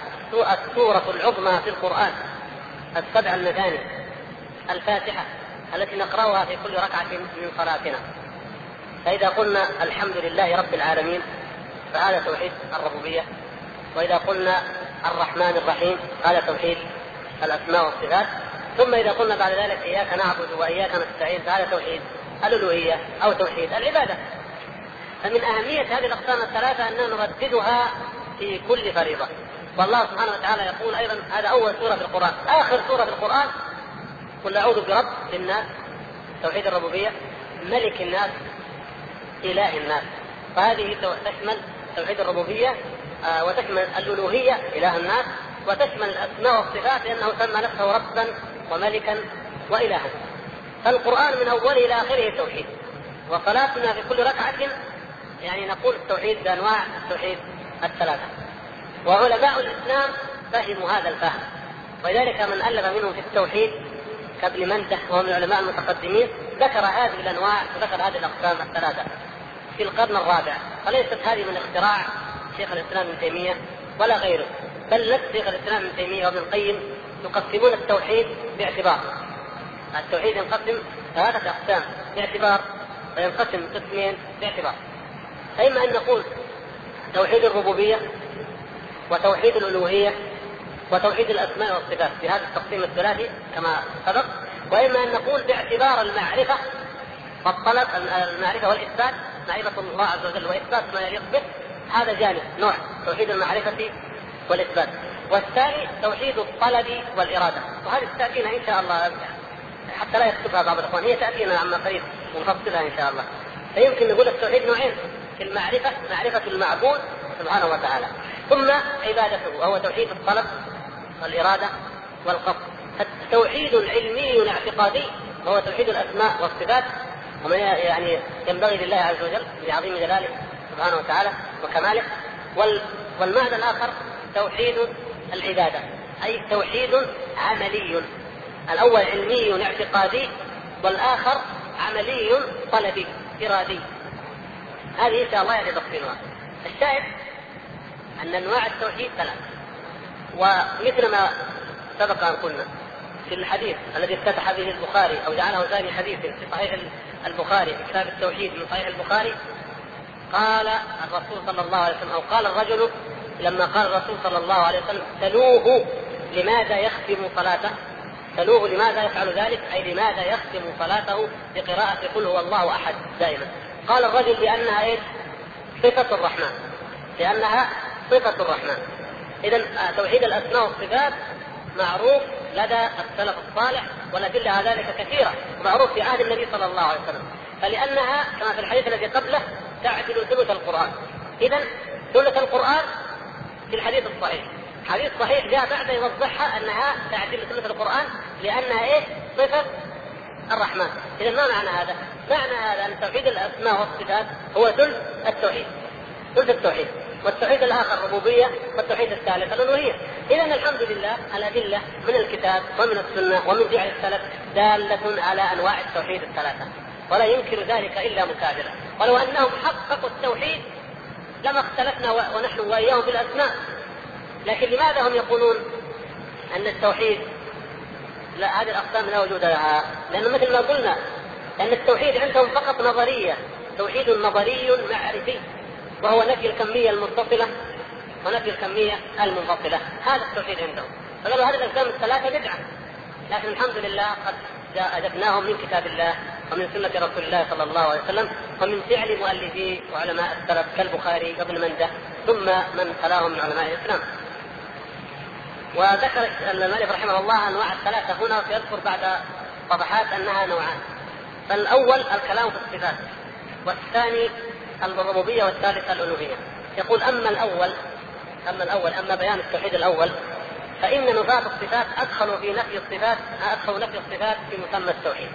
السورة العظمى في القرآن السبع المثاني الفاتحة التي نقرأها في كل ركعة من صلاتنا. فإذا قلنا الحمد لله رب العالمين فهذا توحيد الربوبية. وإذا قلنا الرحمن الرحيم هذا توحيد الأسماء والصفات. ثم إذا قلنا بعد ذلك إياك نعبد وإياك نستعين فهذا توحيد الألوهية أو توحيد العبادة. فمن أهمية هذه الأقسام الثلاثة اننا نرددها في كل فريضة. والله سبحانه وتعالى يقول أيضا هذا أول سورة في القرآن. آخر سورة في القرآن قل أعوذ برب الناس توحيد الربوبية ملك الناس إله الناس. فهذه تشمل توحيد الربوبية آه، وتشمل الألوهية إله الناس وتشمل الأسماء والصفات لأنه سمى نفسه ربا وملكا والها. فالقرآن من أوله إلى آخره توحيد. وصلاتنا في كل ركعة يعني نقول التوحيد بانواع التوحيد الثلاثة. وعلماء الإسلام فهموا هذا الفهم. ولذلك من ألف منهم في التوحيد كابن منده وهو من العلماء المتقدمين ذكر هذه الأنواع وذكر هذه الأقسام الثلاثة. في القرن الرابع وليست هذه من اختراع شيخ الإسلام ابن تيمية؟ ولا غيره. بل نفس شيخ الإسلام ابن تيمية وابن القيم يقسمون التوحيد باعتبار. التوحيد ينقسم ثلاثة أقسام باعتبار وينقسم قسمين باعتبار. فإما أن نقول توحيد الربوبية وتوحيد الألوهية وتوحيد الأسماء والصفات في هذا التقسيم الثلاثي كما سبق. وإما أن نقول باعتبار المعرفة والطلب المعرفة والإثبات معرفة الله عز وجل وإثبات ما يليق به هذا جانب نوع توحيد المعرفة والإثبات. والثاني توحيد الطلب والإرادة. وهذه تاتينا إن شاء الله حتى لا يكتبها بعض الإخوان هي تأتينا عما قريب ونفصلها إن شاء الله. فيمكن نقول التوحيد نوعين في المعرفة معرفة المعبود سبحانه وتعالى. ثم عبادته وهو توحيد الطلب والإرادة والقصد. التوحيد علمي اعتقادي وهو توحيد الأسماء والصفات ومن يعني ينبغي لله عز وجل بعظيم جلاله سبحانه وتعالى وكماله. والمعنى الآخر توحيد العبادة أي توحيد عملي. الأول علمي اعتقادي والآخر عملي طلبي إرادي. هذه إن شاء الله يعني تفصيلها الشاهد أن أنواع التوحيد ثلاث ومثل ما سبق أن قلنا في الحديث الذي افتتح به البخاري أو جعله ثاني حديث في صحيح البخاري في كتاب التوحيد من صحيح البخاري قال الرسول صلى الله عليه وسلم أو قال الرجل لما قال الرسول صلى الله عليه وسلم سلوه لماذا يختم صلاته؟ سلوه لماذا يفعل ذلك؟ أي لماذا يختم صلاته؟ بقراءة قل هو الله أحد دائما. قال الرجل لأنها إيش؟ صفة الرحمن. لأنها صفة الرحمن. اذا آه، توحيد الأسماء والصفات معروف لدى السلف الصالح والأدلة على ذلك كثيرة ومعروف في عهد النبي صلى الله عليه وسلم. فلأنها كما في الحديث الذي قبله تعدل ثلث القرآن. اذا ثلث القرآن في الحديث الصحيح. حديث صحيح جاء بعد يوضحها أنها تعدل ثلث القرآن لأنها إيه؟ صفة الرحمن. اذا ما معنى هذا؟ معنى هذا أن توحيد الأسماء والصفات هو ثلث التوحيد. ثلث التوحيد. والتوحيد الآخر الربوبيه والتوحيد الثالث. الالوهيه اذا الحمد لله الأدلة من الكتاب ومن السنة ومن فعل السلف دالة على أنواع التوحيد الثلاثة ولا ينكر ذلك إلا مكابرا ولو أنهم حققوا التوحيد لما اختلفنا ونحن وإياهم في الأسماء. لكن لماذا هم يقولون أن التوحيد لا هذه الأقسام لا وجود لها. لأنه مثل ما قلنا أن التوحيد عندهم فقط نظرية. توحيد نظري معرفي. وهو نفي الكمية المتصلة ونفي الكمية المنفصلة. هذا التوحيد عندهم. فقالوا هذه الاقسام الثلاثة بدعة. لكن الحمد لله قد اجبناهم من كتاب الله ومن سنة رسول الله صلى الله عليه وسلم ومن فعل مؤلفي وعلماء السلف كالبخاري وابن منده ثم من تلاهم من علماء الإسلام. وذكر المؤلف رحمه الله أنواع الثلاثة هنا وسيذكر بعد صفحات أنها نوعان. فالأول الكلام في الصفات والثاني الربوبية والثالث الألوهية يقول أما الأول أما الأول أما بيان التوحيد الأول فإن نفاة الصفات أدخلوا في نفي الصفات أدخلوا نفي الصفات في مسمى التوحيد.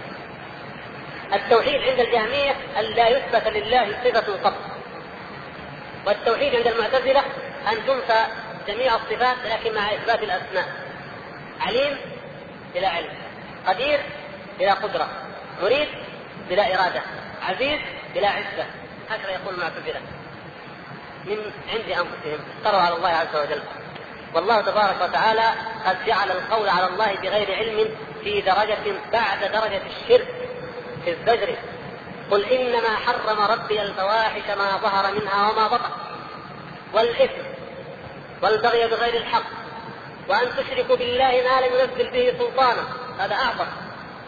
التوحيد عند الجهمية أن لا يثبت لله صفة قط. والتوحيد عند المعتزلة أن تنفى جميع الصفات لكن مع إثبات الأسماء. عليم بلا علم، قدير بلا قدرة، مريد بلا إرادة، عزيز بلا عزة، هكذا يقول المعتزلة. من عند أنفسهم افتروا على الله عز وجل. والله تبارك وتعالى قد جعل القول على الله بغير علم في درجة بعد درجة الشرك في الزجر قل إنما حرم ربي الفواحش ما ظهر منها وما بطن. والإثم والبغي بغير الحق. وأن تشركوا بالله ما لم ينزل به سلطانا. هذا أعظم.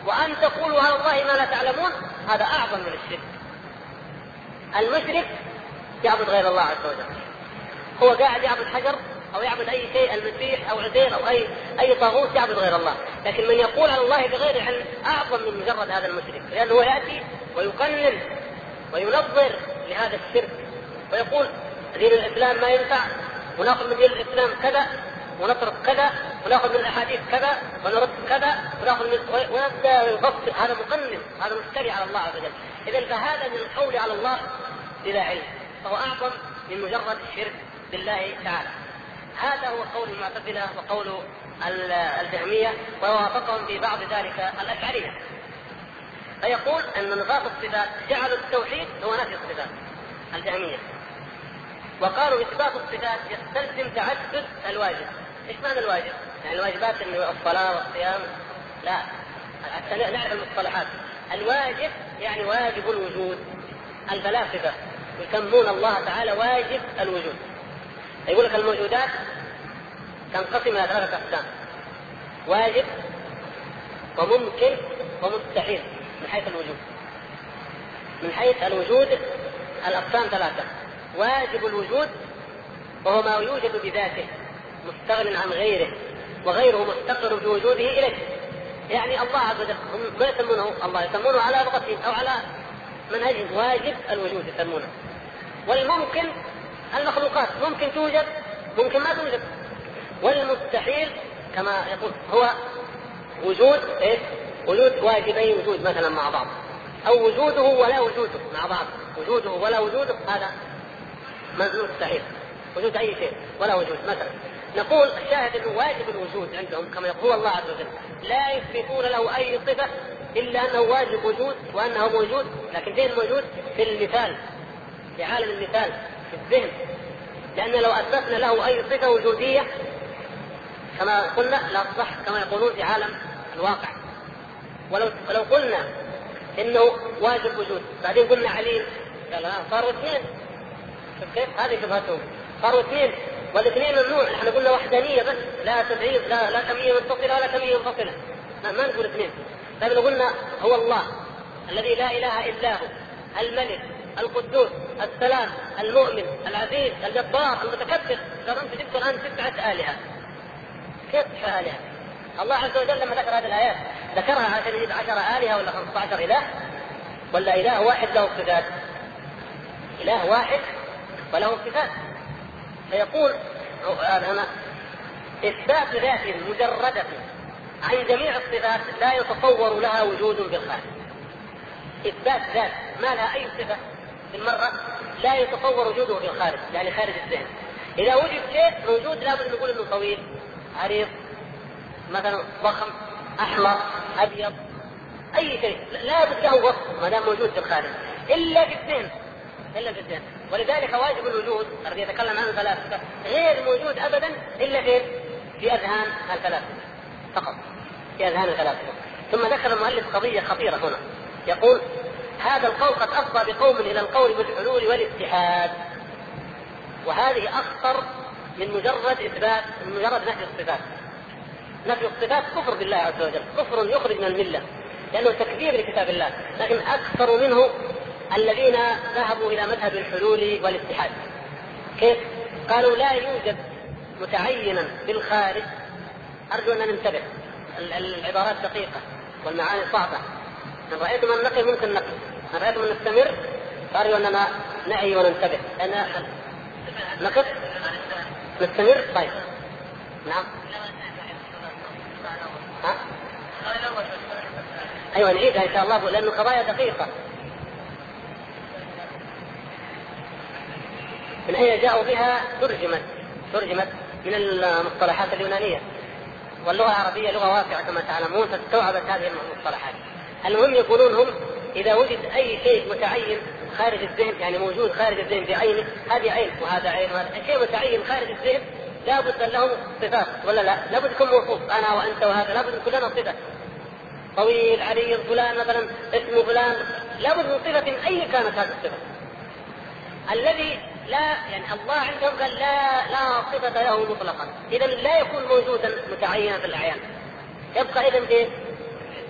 وأن تقولوا على الله ما لا تعلمون هذا أعظم من الشرك. المشرك يعبد غير الله عز وجل. هو قاعد يعبد حجر أو يعبد أي شيء المسيح أو عزير أو أي أي طاغوت يعبد غير الله، لكن من يقول على الله بغير علم أعظم من مجرد هذا المشرك، لأنه يأتي ويقنن وينظر لهذا الشرك ويقول دين الإسلام ما ينفع ونأخذ من دين الإسلام كذا ونترك كذا ونأخذ من الأحاديث كذا ونرد كذا ونأخذ من ويبدا هذا مقنن هذا مفتري على الله عز وجل، إذا فهذا من القول على الله بلا علم، فهو أعظم من مجرد الشرك بالله تعالى. هذا هو قول المعتزلة وقول الجهمية ووافقهم في بعض ذلك الأشعرية فيقول أن نفاق الصفات جعلوا التوحيد هو نفي الصفات الجهمية. وقالوا إثبات الصفات يستلزم تعدد الواجب. إيش معنى الواجب؟ يعني الواجبات الصلاة والصيام؟ لا. نعرف المصطلحات. الواجب يعني واجب الوجود الفلاسفة يسمون الله تعالى واجب الوجود. يقول لك الموجودات تنقسم إلى ثلاثة أقسام واجب وممكن ومستحيل من حيث الوجود. من حيث الوجود الأقسام ثلاثة واجب الوجود وهو ما يوجد بذاته مستغن عن غيره وغيره مفتقر بوجوده إليه. يعني الله عز وجل هم ما يسمونه الله يسمونه على لغتهم أو على منهجهم واجب الوجود يسمونه. والممكن المخلوقات ممكن توجد ممكن ما توجد. والمستحيل كما يقول هو وجود إيش؟ وجود واجبي وجود مثلا مع بعض. أو وجوده ولا وجوده مع بعض. وجوده ولا وجوده هذا مستحيل. وجود أي شيء ولا وجود مثلا. نقول الشاهد أنه واجب الوجود عندهم كما يقول الله عز وجل. لا يثبتون له أي صفة إلا أنه واجب وجود وأنه موجود. لكن فين موجود؟ في المثال في عالم المثال في الذهن. لأن لو أثبتنا له أي صفة وجودية كما قلنا لا كما يقولون في عالم الواقع. ولو ولو قلنا إنه واجب وجود بعدين قلنا عليم قال ها صاروا اثنين. كيف؟ هذه شبهتهم صاروا اثنين. والاثنين ممنوع. إحنا قلنا وحدانية بس. لا تبعيض لا لا كمية متصله ولا كمية منفصلة. ما, ما نقول اثنين. طيب لو قلنا هو الله الذي لا إله إلا هو الملك القدوس السلام المؤمن العزيز الجبار المتكبر. قال انت جبت الآن سبعه آلهة. كيف تسعة آلهة؟ الله عز وجل لما ذكر هذه الآيات ذكرها عشان يجيب عشر آلهة ولا 15 إله؟ ولا إله واحد له صفات. إله واحد وله صفات. فيقول أنا إثبات ذات مجردة عن جميع الصفات لا يتصور لها وجود بالخارج إثبات ذات ما لها أي صفة بالمرة لا يتصور وجوده في الخارج يعني خارج الذهن. إذا وجد شيء موجود لابد نقول إنه طويل عريض مثلا ضخم أحمر أبيض أي شيء لابد له وصف ما دام موجود في الخارج إلا في الذهن إلا في الذهن. ولذلك واجب الوجود الذي يتكلم عنه الفلاسفة غير موجود ابدا إلا في في أذهان الفلاسفة فقط في أذهان الفلاسفة. ثم ذكر المؤلف قضية خطيرة هنا يقول هذا القول قد أفضى بقوم إلى القول بالحلول والاتحاد. وهذه أخطر من مجرد إثبات من مجرد نفي الصفات. نفي الصفات كفر بالله عز وجل كفر يخرج من الملة لأنه تكذيب لكتاب الله لكن أكثر منه الذين ذهبوا إلى مذهب الحلول والاتحاد. كيف؟ قالوا لا يوجد متعينا بالخارج. أرجو أن ننتبه. العبارات دقيقة والمعاني صعبة. إن رأيتم أن نقل ممكن نقل إن رأيتم أن نستمر فأرجو أننا نعي وننتبه. أنا نقف؟ نستمر؟ طيب. نعم. ها؟ أيوه نعيدها إن شاء الله لأنه قضايا دقيقة. من اين جاءوا بها ترجمت ترجمت من المصطلحات اليونانية. واللغة العربية لغة واسعة كما تعلمون فاستوعبت هذه المصطلحات. المهم يقولون هم إذا وجد أي شيء متعين خارج الذهن يعني موجود خارج الذهن بعينه هذه عين وهذا عين وهذا شيء متعين خارج الذهن لابد له صفات ولا لا؟ لابد يكون موصوف أنا وأنت وهذا لابد يكون لنا صفة. طويل عريض فلان مثلا اسمه فلان لابد من صفة اي كانت هذه الصفة؟ الذي لا يعني الله عندهم قال لا لا صفة له مطلقا، إذا لا يكون موجودا متعينا في الأعيان. يبقى إذا في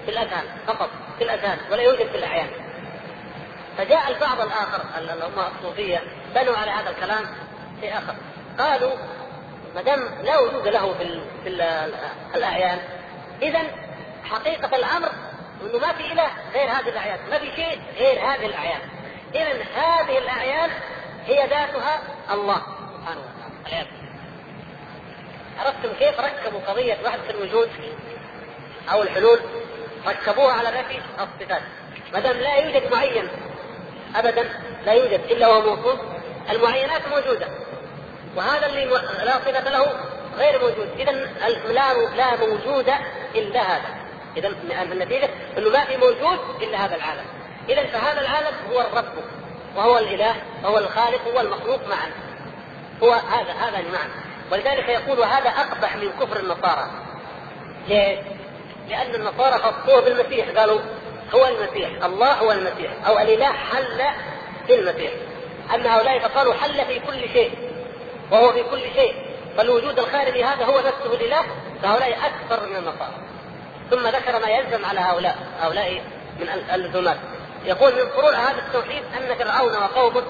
في الأذهان فقط في الأذهان ولا يوجد في الأعيان. فجاء البعض الآخر اللي هم الصوفية بنوا على هذا الكلام في آخر قالوا ما دام لا وجود له في, في ال الأعيان إذا حقيقة الأمر أنه ما في إله غير هذه الأعيان، ما في شيء غير هذه الأعيان. إذا هذه الأعيان هي ذاتها الله سبحانه وتعالى. عرفتم كيف ركبوا قضية وحدة الوجود أو الحلول؟ ركبوها على نفي الصفات. ما دام لا يوجد معين أبدا لا يوجد إلا هو موصوف المعينات موجودة. وهذا اللي لا صفة له غير موجود. إذا لا لا موجود إلا هذا. إذا النتيجة أنه ما في موجود إلا هذا العالم. إذا فهذا العالم هو الرب. وهو الإله وهو الخالق هو المخلوق معا هو هذا هذا معا ولذلك يقول هذا أقبح من كفر النصارى. ليه؟ لأن النصارى خصوه بالمسيح. قالوا هو المسيح الله هو المسيح أو الإله حل في المسيح. اما هؤلاء فقالوا حل في كل شيء وهو في كل شيء. فالوجود الخارجي هذا هو نفسه الإله فهؤلاء أكثر من النصارى. ثم ذكر ما يلزم على هؤلاء هؤلاء من اللزومات يقول من فروع هذا التوحيد ان فرعون وقومه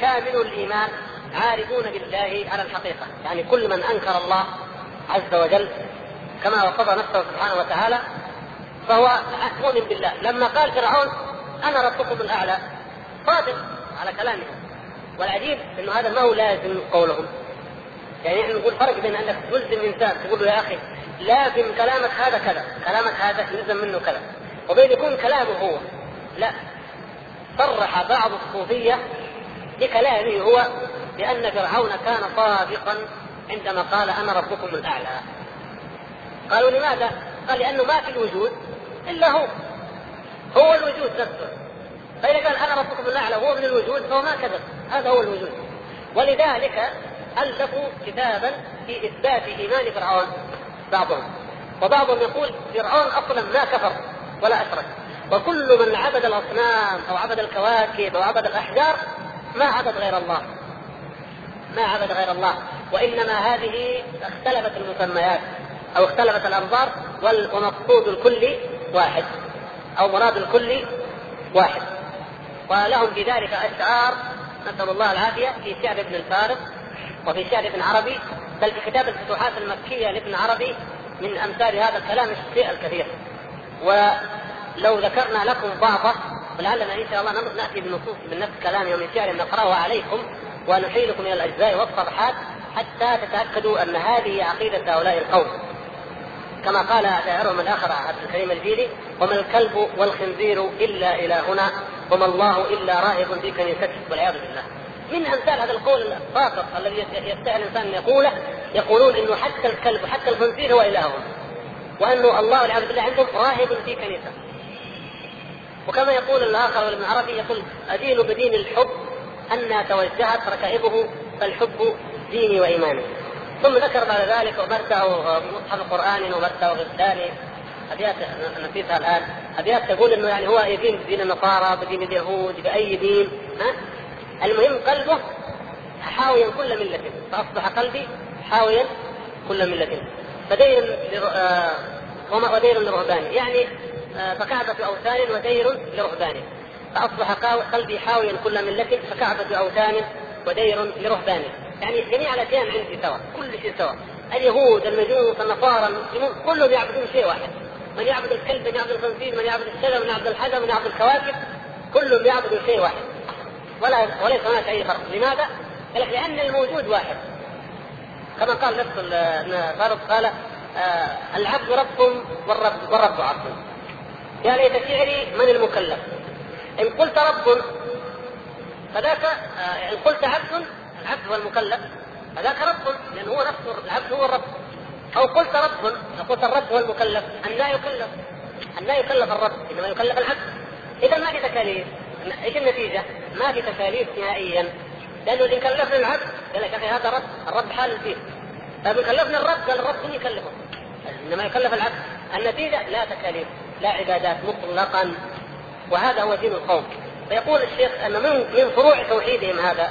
كامل الإيمان عارفون بالله على الحقيقة، يعني كل من أنكر الله عز وجل كما وصف نفسه سبحانه وتعالى فهو مؤمن بالله، لما قال فرعون أنا ربكم الأعلى صادق على كلامه. والعجيب إنه هذا ما هو لازم قولهم. يعني إحنا نقول فرق بين أنك تلزم إنسان تقول له يا أخي لازم كلامك هذا كذا، كلامك هذا يلزم منه كذا، وبين يكون كلامه هو. لا صرح بعض الصوفية بكلامه هو بأن فرعون كان صادقا عندما قال أنا ربكم الأعلى. قالوا لماذا؟ قال لأنه ما في الوجود إلا هو. هو الوجود نفسه. فإذا قال أنا ربكم الأعلى وهو من الوجود فهو ما كذب. هذا هو الوجود. ولذلك ألفوا كتابا في إثبات إيمان فرعون بعضهم. وبعضهم يقول فرعون أصلا ما كفر ولا أشرك. وكل من عبد الأصنام أو عبد الكواكب أو عبد الأحجار ما عبد غير الله. ما عبد غير الله. وإنما هذه اختلفت المسميات أو اختلفت الأنظار والمقصود الكلي واحد أو مراد الكل واحد. ولهم بذلك أشعار نسأل الله العافية في شعر ابن الفارق وفي شعر ابن عربي بل في كتاب الفتوحات المكية لابن عربي من أمثال هذا الكلام الشيء الكثير. و لو ذكرنا لكم بعضه ولعلنا إن شاء الله نأتي بنصوص من نفس كلامه ومن شعر نقراه عليكم ونحيلكم إلى الأجزاء والصفحات حتى تتأكدوا أن هذه عقيدة هؤلاء القوم. كما قال شاعرهم الآخر عبد الكريم الجيلي: وما الكلب والخنزير إلا إلهنا وما الله إلا راهب في كنيسته والعياذ بالله. من أمثال هذا القول الفاقر الذي يستحي الإنسان أن يقوله يقولون إنه حتى الكلب حتى الخنزير هو إلههم. وأنه الله والعياذ بالله عندهم راهب في كنيسه. وكما يقول الآخر ابن عربي يقول أدين بدين الحب أن توجهت ركائبه فالحب ديني وإيماني. ثم ذكر بعد ذلك ومرته مصحف قران ومرته غزلاني أبيات نسيتها الآن. أبيات تقول إنه يعني هو يدين بدين النصارى بدين اليهود بأي دين ها؟ المهم قلبه حاويا كل ملة. فأصبح قلبي حاويا كل ملة. فدين آه، ودين لرهباني يعني فكعبة أوثان ودير لرهبان. فأصبح قلبي حاويا كل ملة فكعبة أوثان ودير لرهبان. يعني جميع الأديان عندي سواء كل شيء سواء اليهود المجوس النصارى المسلمون كلهم يعبدون شيء واحد. من يعبد الكلب من يعبد الخنزير من يعبد الشجر من يعبد الحجر من يعبد الكواكب كلهم يعبدوا شيء واحد. ولا وليس هناك أي فرق. لماذا؟ لك لأن الموجود واحد. كما قال نفس فاروق قال آه العبد رب والرب والرب عبد يا ليت شعري من المكلف. إن قلت رب فذاك آه، إن قلت عبد العبد هو المكلف فذاك رب لأنه هو نفسه العبد هو الرب. أو قلت رب قلت الرب هو المكلف. أن لا يكلف أن لا يكلف الرب إنما يكلف العبد. إذا ما في تكاليف. إيش النتيجة؟ ما في تكاليف نهائيا. لأنه إن كلفنا العبد قال لك يا أخي هذا رب الرب حال فيه. طيب كلفنا الرب قال الرب من يكلفه إنما يكلف العبد. النتيجة لا تكاليف. لا عبادات مطلقا وهذا هو دين القوم. فيقول الشيخ أن من من فروع توحيدهم هذا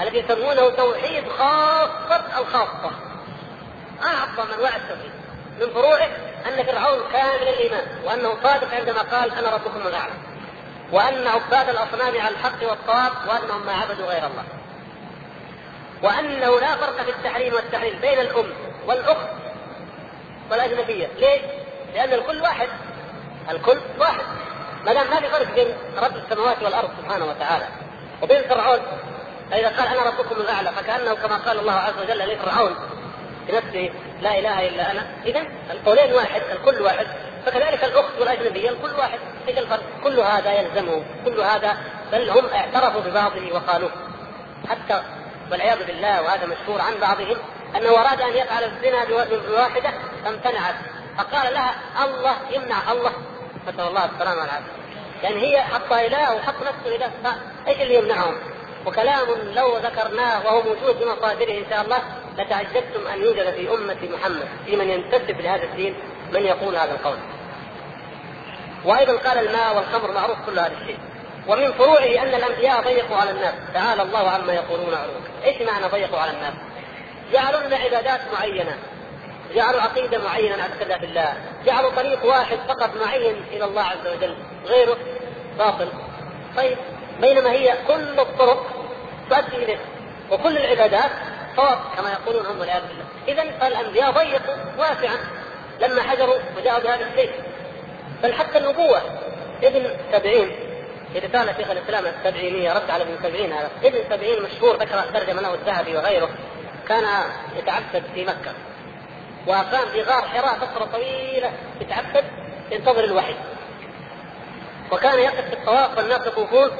الذي يسمونه توحيد خاصة الخاصة. أعظم أنواع التوحيد. من فروعه أن فرعون كامل الإيمان وأنه صادق عندما قال أنا ربكم الأعلى وأن عباد الأصنام على الحق والصواب وأنهم ما عبدوا غير الله. وأنه لا فرق في التحريم والتحليل بين الأم والأخت والأجنبية. ليش؟ لأن الكل واحد. الكل واحد. ما دام ما في فرق بين رب السماوات والأرض سبحانه وتعالى وبين فرعون فإذا قال أنا ربكم الأعلى فكأنه كما قال الله عز وجل لفرعون بنفسه لا إله إلا أنا. إذا القولين واحد الكل واحد. فكذلك الأخت والأجنبية الكل واحد. إيش الفرق؟ كل هذا يلزمه كل هذا بل هم اعترفوا ببعضه وقالوه. حتى والعياذ بالله وهذا مشهور عن بعضهم أنه أراد أن يفعل الزنا بواحدة فامتنعت. فقال لها الله يمنع الله. نسال الله السلامة والعافية يعني هي حطها إله وحط نفسه إله فايش اللي يمنعهم؟ وكلام لو ذكرناه وهو موجود بمصادره إن شاء الله لتعجبتم أن يوجد في أمة محمد في من ينتسب لهذا الدين من يقول هذا القول. وأيضا قال الماء والخمر معروف كل هذا الشيء. ومن فروعه أن الأنبياء ضيقوا على الناس، تعالى الله عما يقولون علوا. إيش معنى ضيقوا على الناس؟ جعلوا لنا عبادات معينة، جعلوا عقيده معينه نعتقدها بالله، جعلوا طريق واحد فقط معين إلى الله عز وجل، غيره باطل. طيب بينما هي كل الطرق تؤدي إليه وكل العبادات صواب كما يقولون هم والعياذ بالله. اذا فالأنبياء ضيقوا واسعا لما حجروا وجاءوا بهذا الشيء بل حتى النبوة ابن سبعين في رسالة شيخ الإسلام السبعينية رد على ابن سبعين هذا ابن سبعين مشهور ذكر ترجم له الذهبي وغيره كان يتعبد في مكة وأقام في غار حراء فترة طويلة يتعبد ينتظر الوحي. وكان يقف في الطواف والناس يطوفون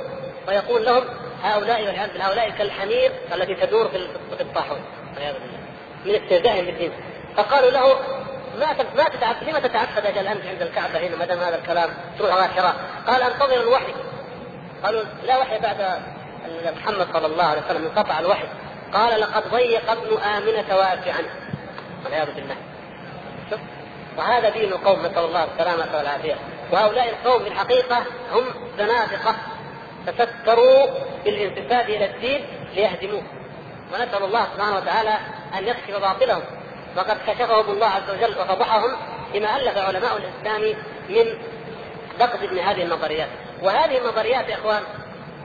ويقول لهم هؤلاء والعياذ بالله هؤلاء كالحمير التي تدور في الطاحون. والعياذ بالله. من استهزائهم بالدين. فقالوا له ما ما تتعبد لما تتعبد أجل أنت عند الكعبة هنا؟ ما دام هذا الكلام تروح على حراء. قال أنتظر الوحي. قالوا لا وحي بعد محمد صلى الله عليه وسلم انقطع الوحي. قال لقد ضيق ابن آمنة واسعا والعياذ بالله شوف وهذا دين القوم نسأل الله السلامة والعافية. وهؤلاء القوم في الحقيقة هم زنادقة تستروا بالانتساب إلى الدين ليهدموه. ونسأل الله سبحانه وتعالى أن يكشف باطلهم. وقد كشفهم الله عز وجل وفضحهم بما ألف علماء الإسلام من نقد ابن هذه النظريات. وهذه النظريات يا إخوان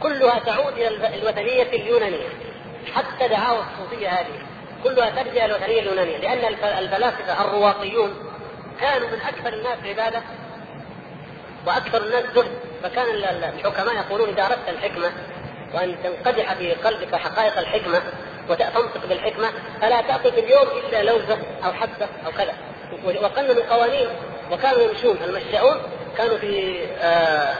كلها تعود إلى الوثنية اليونانية حتى دعاوى الصوفية هذه. كلها ترجع إلى الوثنيه اليونانيه لأن الفلاسفة الرواقيون كانوا من أكثر الناس عبادة وأكثر الناس زهد فكان الحكماء يقولون إذا أردت الحكمة وأن تنقدح في قلبك حقائق الحكمة وتنطق بالحكمة فلا تأكل في اليوم إلا لوزة أو حبة أو كذا. وقننوا قوانين. وكانوا يمشون. المشاؤون كانوا في آه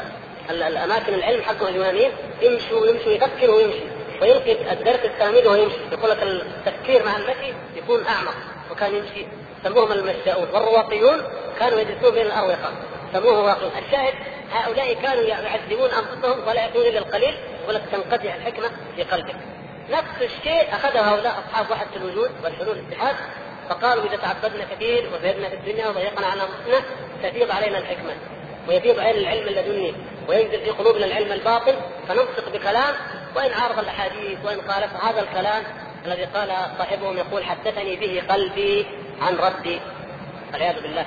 الأماكن العلم حقهم اليونانيين يمشوا يمشوا يفكر ويمشي ويلقي الدرس التلاميذ وهو يمشي. يقول لك التفكير مع المشي يكون أعمق وكان يمشي. سموهم المشاؤون والرواقيون كانوا يجلسون بين الاروقه سموه رواقيون الشاهد هؤلاء كانوا يعذبون أنفسهم ولا يأتون إلا القليل يقول لك تنقطع الحكمة في قلبك. نفس الشيء أخذه هؤلاء أصحاب وحدة الوجود والحلول الاتحاد فقالوا إذا تعبدنا كثير وزهدنا في الدنيا وضيقنا على أنفسنا تفيض علينا الحكمة. ويفيض علينا العلم اللدني وينزل في قلوبنا العلم الباطل فننطق بكلام وإن عارض الأحاديث وإن خالف هذا الكلام الذي قال صاحبهم يقول حدثني به قلبي عن ربي والعياذ بالله.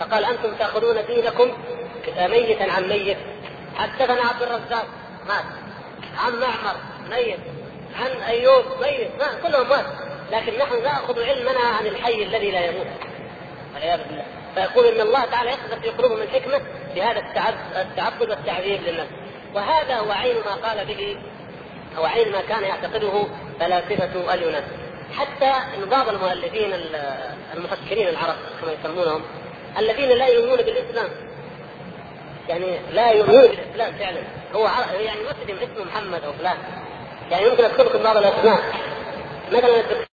فقال أنتم تأخذون دينكم ميتا عن ميت. حدثنا عبد الرزاق مات. عن معمر ميت. عن أيوب ميت. ما كلهم مات. لكن نحن نأخذ علمنا عن الحي الذي لا يموت. والعياذ بالله. فيقول إن الله تعالى يقذف في قلوبهم الحكمة بهذا التعبد والتعذيب للناس وهذا هو عين ما قال به أو عين ما كان يعتقده فلاسفه اليونان حتى إن بعض المؤلفين المفكرين العرب كما يسمونهم الذين لا يؤمنون بالإسلام. يعني لا يؤمن بالإسلام فعلا. هو يعني مسلم اسمه محمد أو فلان. يعني يمكن اذكر لكم بعض الأسماء. مثلا